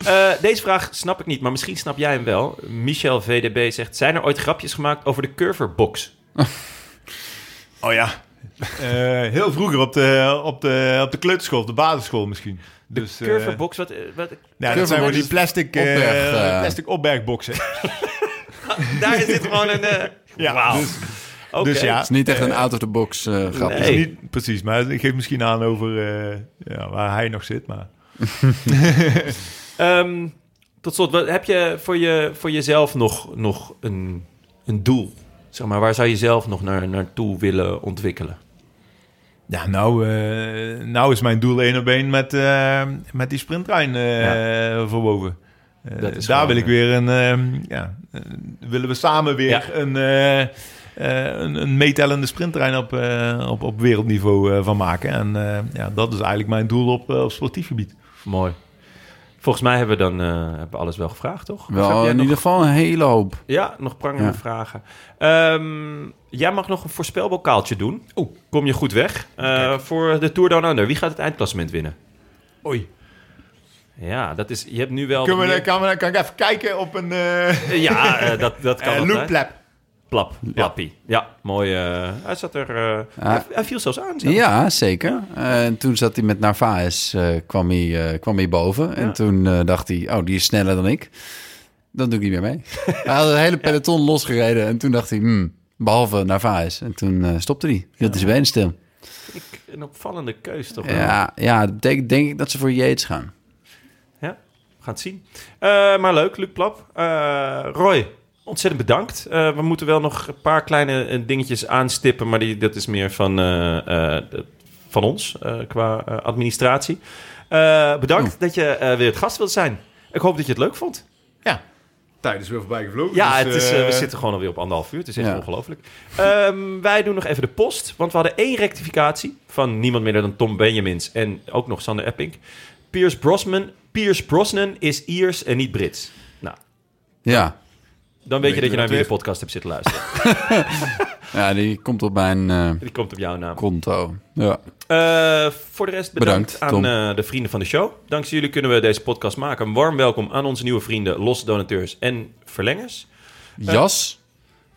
Deze vraag snap ik niet, maar misschien snap jij hem wel. Michel VDB zegt... Zijn er ooit grapjes gemaakt over de curverbox? Oh ja. Eh, heel vroeger op de, op, de, op de kleuterschool, op de basisschool misschien. Dus, eh, Curverbox, wat... wat ja, dat zijn wel die plastic, eh, opberg, eh. plastic opbergboxen. daar is dit gewoon een... eh, Ja, Wauw. dus, dus ja. Het is niet echt een out-of-the-box eh grap. Nee. Niet precies, maar ik geef misschien aan over eh, ja, waar hij nog zit. Maar Ehm, tot slot, wat, heb je voor, je voor jezelf nog, nog een, een doel? Zeg maar, waar zou je zelf nog naar, naartoe willen ontwikkelen? Ja, nou, eh, nou is mijn doel één op één met, eh, met die sprinttrein eh, verwoven. Dat is daar gewoon, wil ik weer een, ja, willen we samen weer Ja. een, een, een meetellende sprintterrein op, op, op wereldniveau van maken. En ja, dat is eigenlijk mijn doel op, op sportief gebied. Mooi. Volgens mij hebben we dan eh, hebben we alles wel gevraagd, toch? Wel in nog- ieder geval een hele hoop. Ja, nog prangende Ja. vragen. Ehm, jij mag nog een voorspelbokaaltje doen. Oeh, kom je goed weg. Eh, voor de Tour Down Under. Wie gaat het eindklassement winnen? Oei. Ja, dat is... Je hebt nu wel... Kunnen we, meer- kan, we- kan ik even kijken op een uh, Ja, eh, dat, dat kan uh? Plap, plappie. Ja, mooi. eh, hij zat er... eh, hij, hij viel zelfs aan. zelfs. Ja, zeker. Eh, en toen zat hij met Narvaez, kwam, hij, kwam hij boven. En toen dacht hij, oh, die is sneller dan ik. Dan doe ik niet meer mee. hij had een hele peloton losgereden. En toen dacht hij, hmm, behalve Narvaez. En toen stopte hij. Hield hij zijn benen stil. Ik, een opvallende keus toch wel. Ja, ja, dat betekent denk ik dat ze voor Yates gaan. Ja, we gaan het zien. Maar leuk, Luc Plap. Roy, ontzettend bedankt. Eh, we moeten wel nog een paar kleine eh, dingetjes aanstippen, maar die, dat is meer van, eh, van ons qua administratie. Bedankt dat je weer het gast wilt zijn. Ik hoop dat je het leuk vond. Ja. Tijd is weer voorbij gevlogen. Ja, dus, het is, we zitten gewoon alweer op anderhalf uur. Het is echt Ja. ongelooflijk. Ehm, wij doen nog even de post. Want we hadden één rectificatie van niemand minder dan Tom Benjamins. En ook nog Sander Epping. Piers Brosnan, Piers Brosnan is Iers en niet Brits. Nou, Ja. Dan weet je dat je naar weer podcast hebt zitten luisteren. ja, die komt op mijn eh, Die komt op jouw naam. konto. Ja. Eh, voor de rest bedankt, Bedankt, aan eh, de vrienden van de show. Dankzij jullie kunnen we deze podcast maken. Een warm welkom aan onze nieuwe vrienden, losse donateurs en verlengers. Jas,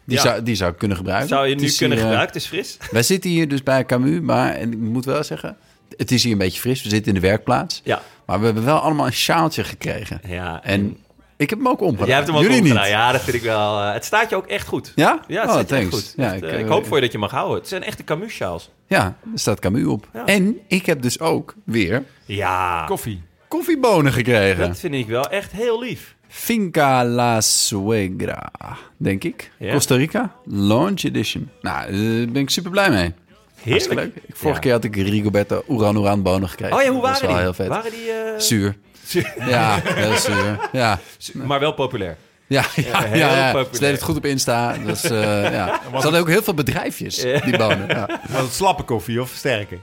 die, ja. zou, die zou ik kunnen gebruiken. Zou je nu kunnen hier, gebruiken? Het is fris. Wij zitten hier dus bij Camus, maar en ik moet wel zeggen, het is hier een beetje fris. We zitten in de werkplaats. Ja. Maar we hebben wel allemaal een sjaaltje gekregen. ja En ik heb hem ook omgedaan. Jij hebt hem ook Jullie omgedaan. niet. Ja, dat vind ik wel. eh, het staat je ook echt goed. Ja? Ja, het oh, staat je echt goed. Ja, Echt, ik, eh, ik eh, hoop voor je dat je mag houden. Het zijn echte Camus-sjaals. Ja, er staat Camus op. Ja. En ik heb dus ook weer Ja, Koffie. koffiebonen gekregen. dat vind ik wel echt heel lief. Finca La Suegra, denk ik. Ja. Costa Rica, launch edition. Nou, daar ben ik super blij mee. Heerlijk. leuk. Vorige Ja. keer had ik Rigoberto Uran Uran bonen gekregen. Oh ja, hoe Dat was waren wel die? heel vet. Waren die... eh, Zuur. Ja, heel zuur. Ja, Maar wel populair. ja, ja. ja, heel ja. populair. Ze deden het goed op Insta. Dus, eh, ja. Ze hadden ook heel veel bedrijfjes, die bonen. Ja. Was het slappe koffie of sterke?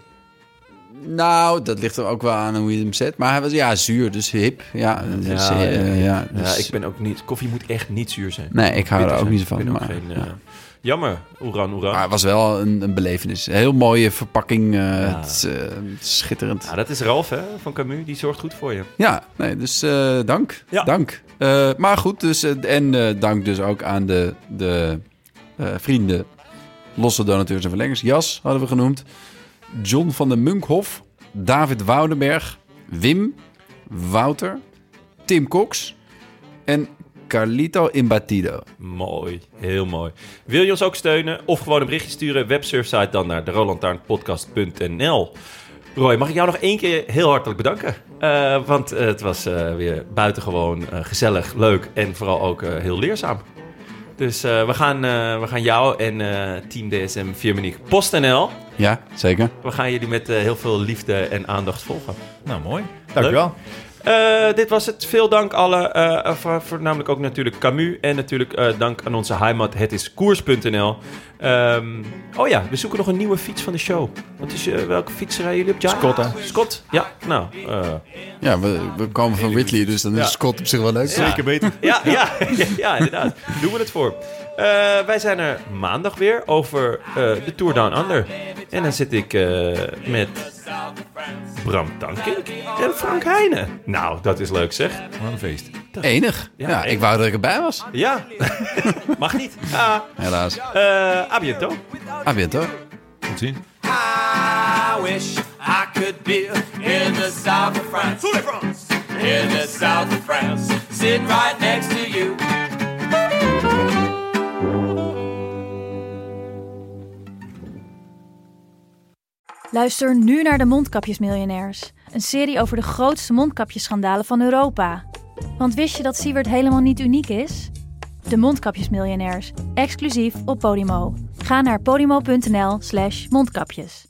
Nou, dat ligt er ook wel aan hoe je hem zet. Maar hij was ja, zuur, dus hip. Ja, dus, Ja, eh, ja, ja, dus- Ja, ik ben ook niet... Koffie moet echt niet zuur zijn. Nee, ik hou er ook zijn. niet Ik van. ben ook Maar, geen, ja. Jammer. Oeran, oeran. maar het was wel een, een belevenis. Een heel mooie verpakking. eh, Ja. Het eh, schitterend. Ja, dat is Ralf hè, van Camus. Die zorgt goed voor je. Ja, nee, dus eh, dank. Ja. Dank. Maar goed, dus, en dank dus ook aan de, de vrienden, losse donateurs en verlengers. Jas hadden we genoemd. John van den Munkhof. David Woudenberg. Wim. Wouter. Tim Cox. En Carlito Imbatido. Mooi, heel mooi. Wil je ons ook steunen of gewoon een berichtje sturen? Websurfsite dan naar derolantaarnpodcast.nl. Roy, mag ik jou nog één keer heel hartelijk bedanken? Eh, want eh, het was eh, weer buitengewoon gezellig, leuk en vooral ook eh, heel leerzaam. Dus eh, we, gaan, eh, we gaan jou en eh, Team DSM 4 Minique PostNL... Ja, zeker. we gaan jullie met heel veel liefde en aandacht volgen. Nou, mooi. Dankjewel. Eh, dit was het. Veel dank alle. eh, voor- voornamelijk ook natuurlijk Camus. En natuurlijk eh, dank aan onze heimat. Het is koers.nl. Ehm, oh ja, we zoeken nog een nieuwe fiets van de show. Wat is, eh, welke fiets rijden jullie op? Ja, Scott, hè? Scott, ja. Nou, eh, Ja, we, we komen van Whitley, dus dan is Ja. Scott op zich wel leuk. Zeker beter. ja, ja, ja, inderdaad. Doen we het voor. Eh, wij zijn er maandag weer over eh, de Tour Down Under. En dan zit ik eh, met Bram Tankink en Frank Heijnen. Nou, dat is leuk zeg. Wat een feest. Enig. Ja, Ja, ik enig. wou dat ik erbij was. Ja, mag niet. Ah, Helaas. eh à bientôt. A bientôt. Tot ziens. I wish I could be in the south of France. In the south of France. Sitting right next to you. Luister nu naar de Mondkapjesmiljonairs. Een serie over de grootste mondkapjesschandalen van Europa. Want wist je dat Siewert helemaal niet uniek is? De Mondkapjesmiljonairs, exclusief op Podimo. Ga naar podimo.nl slash mondkapjes.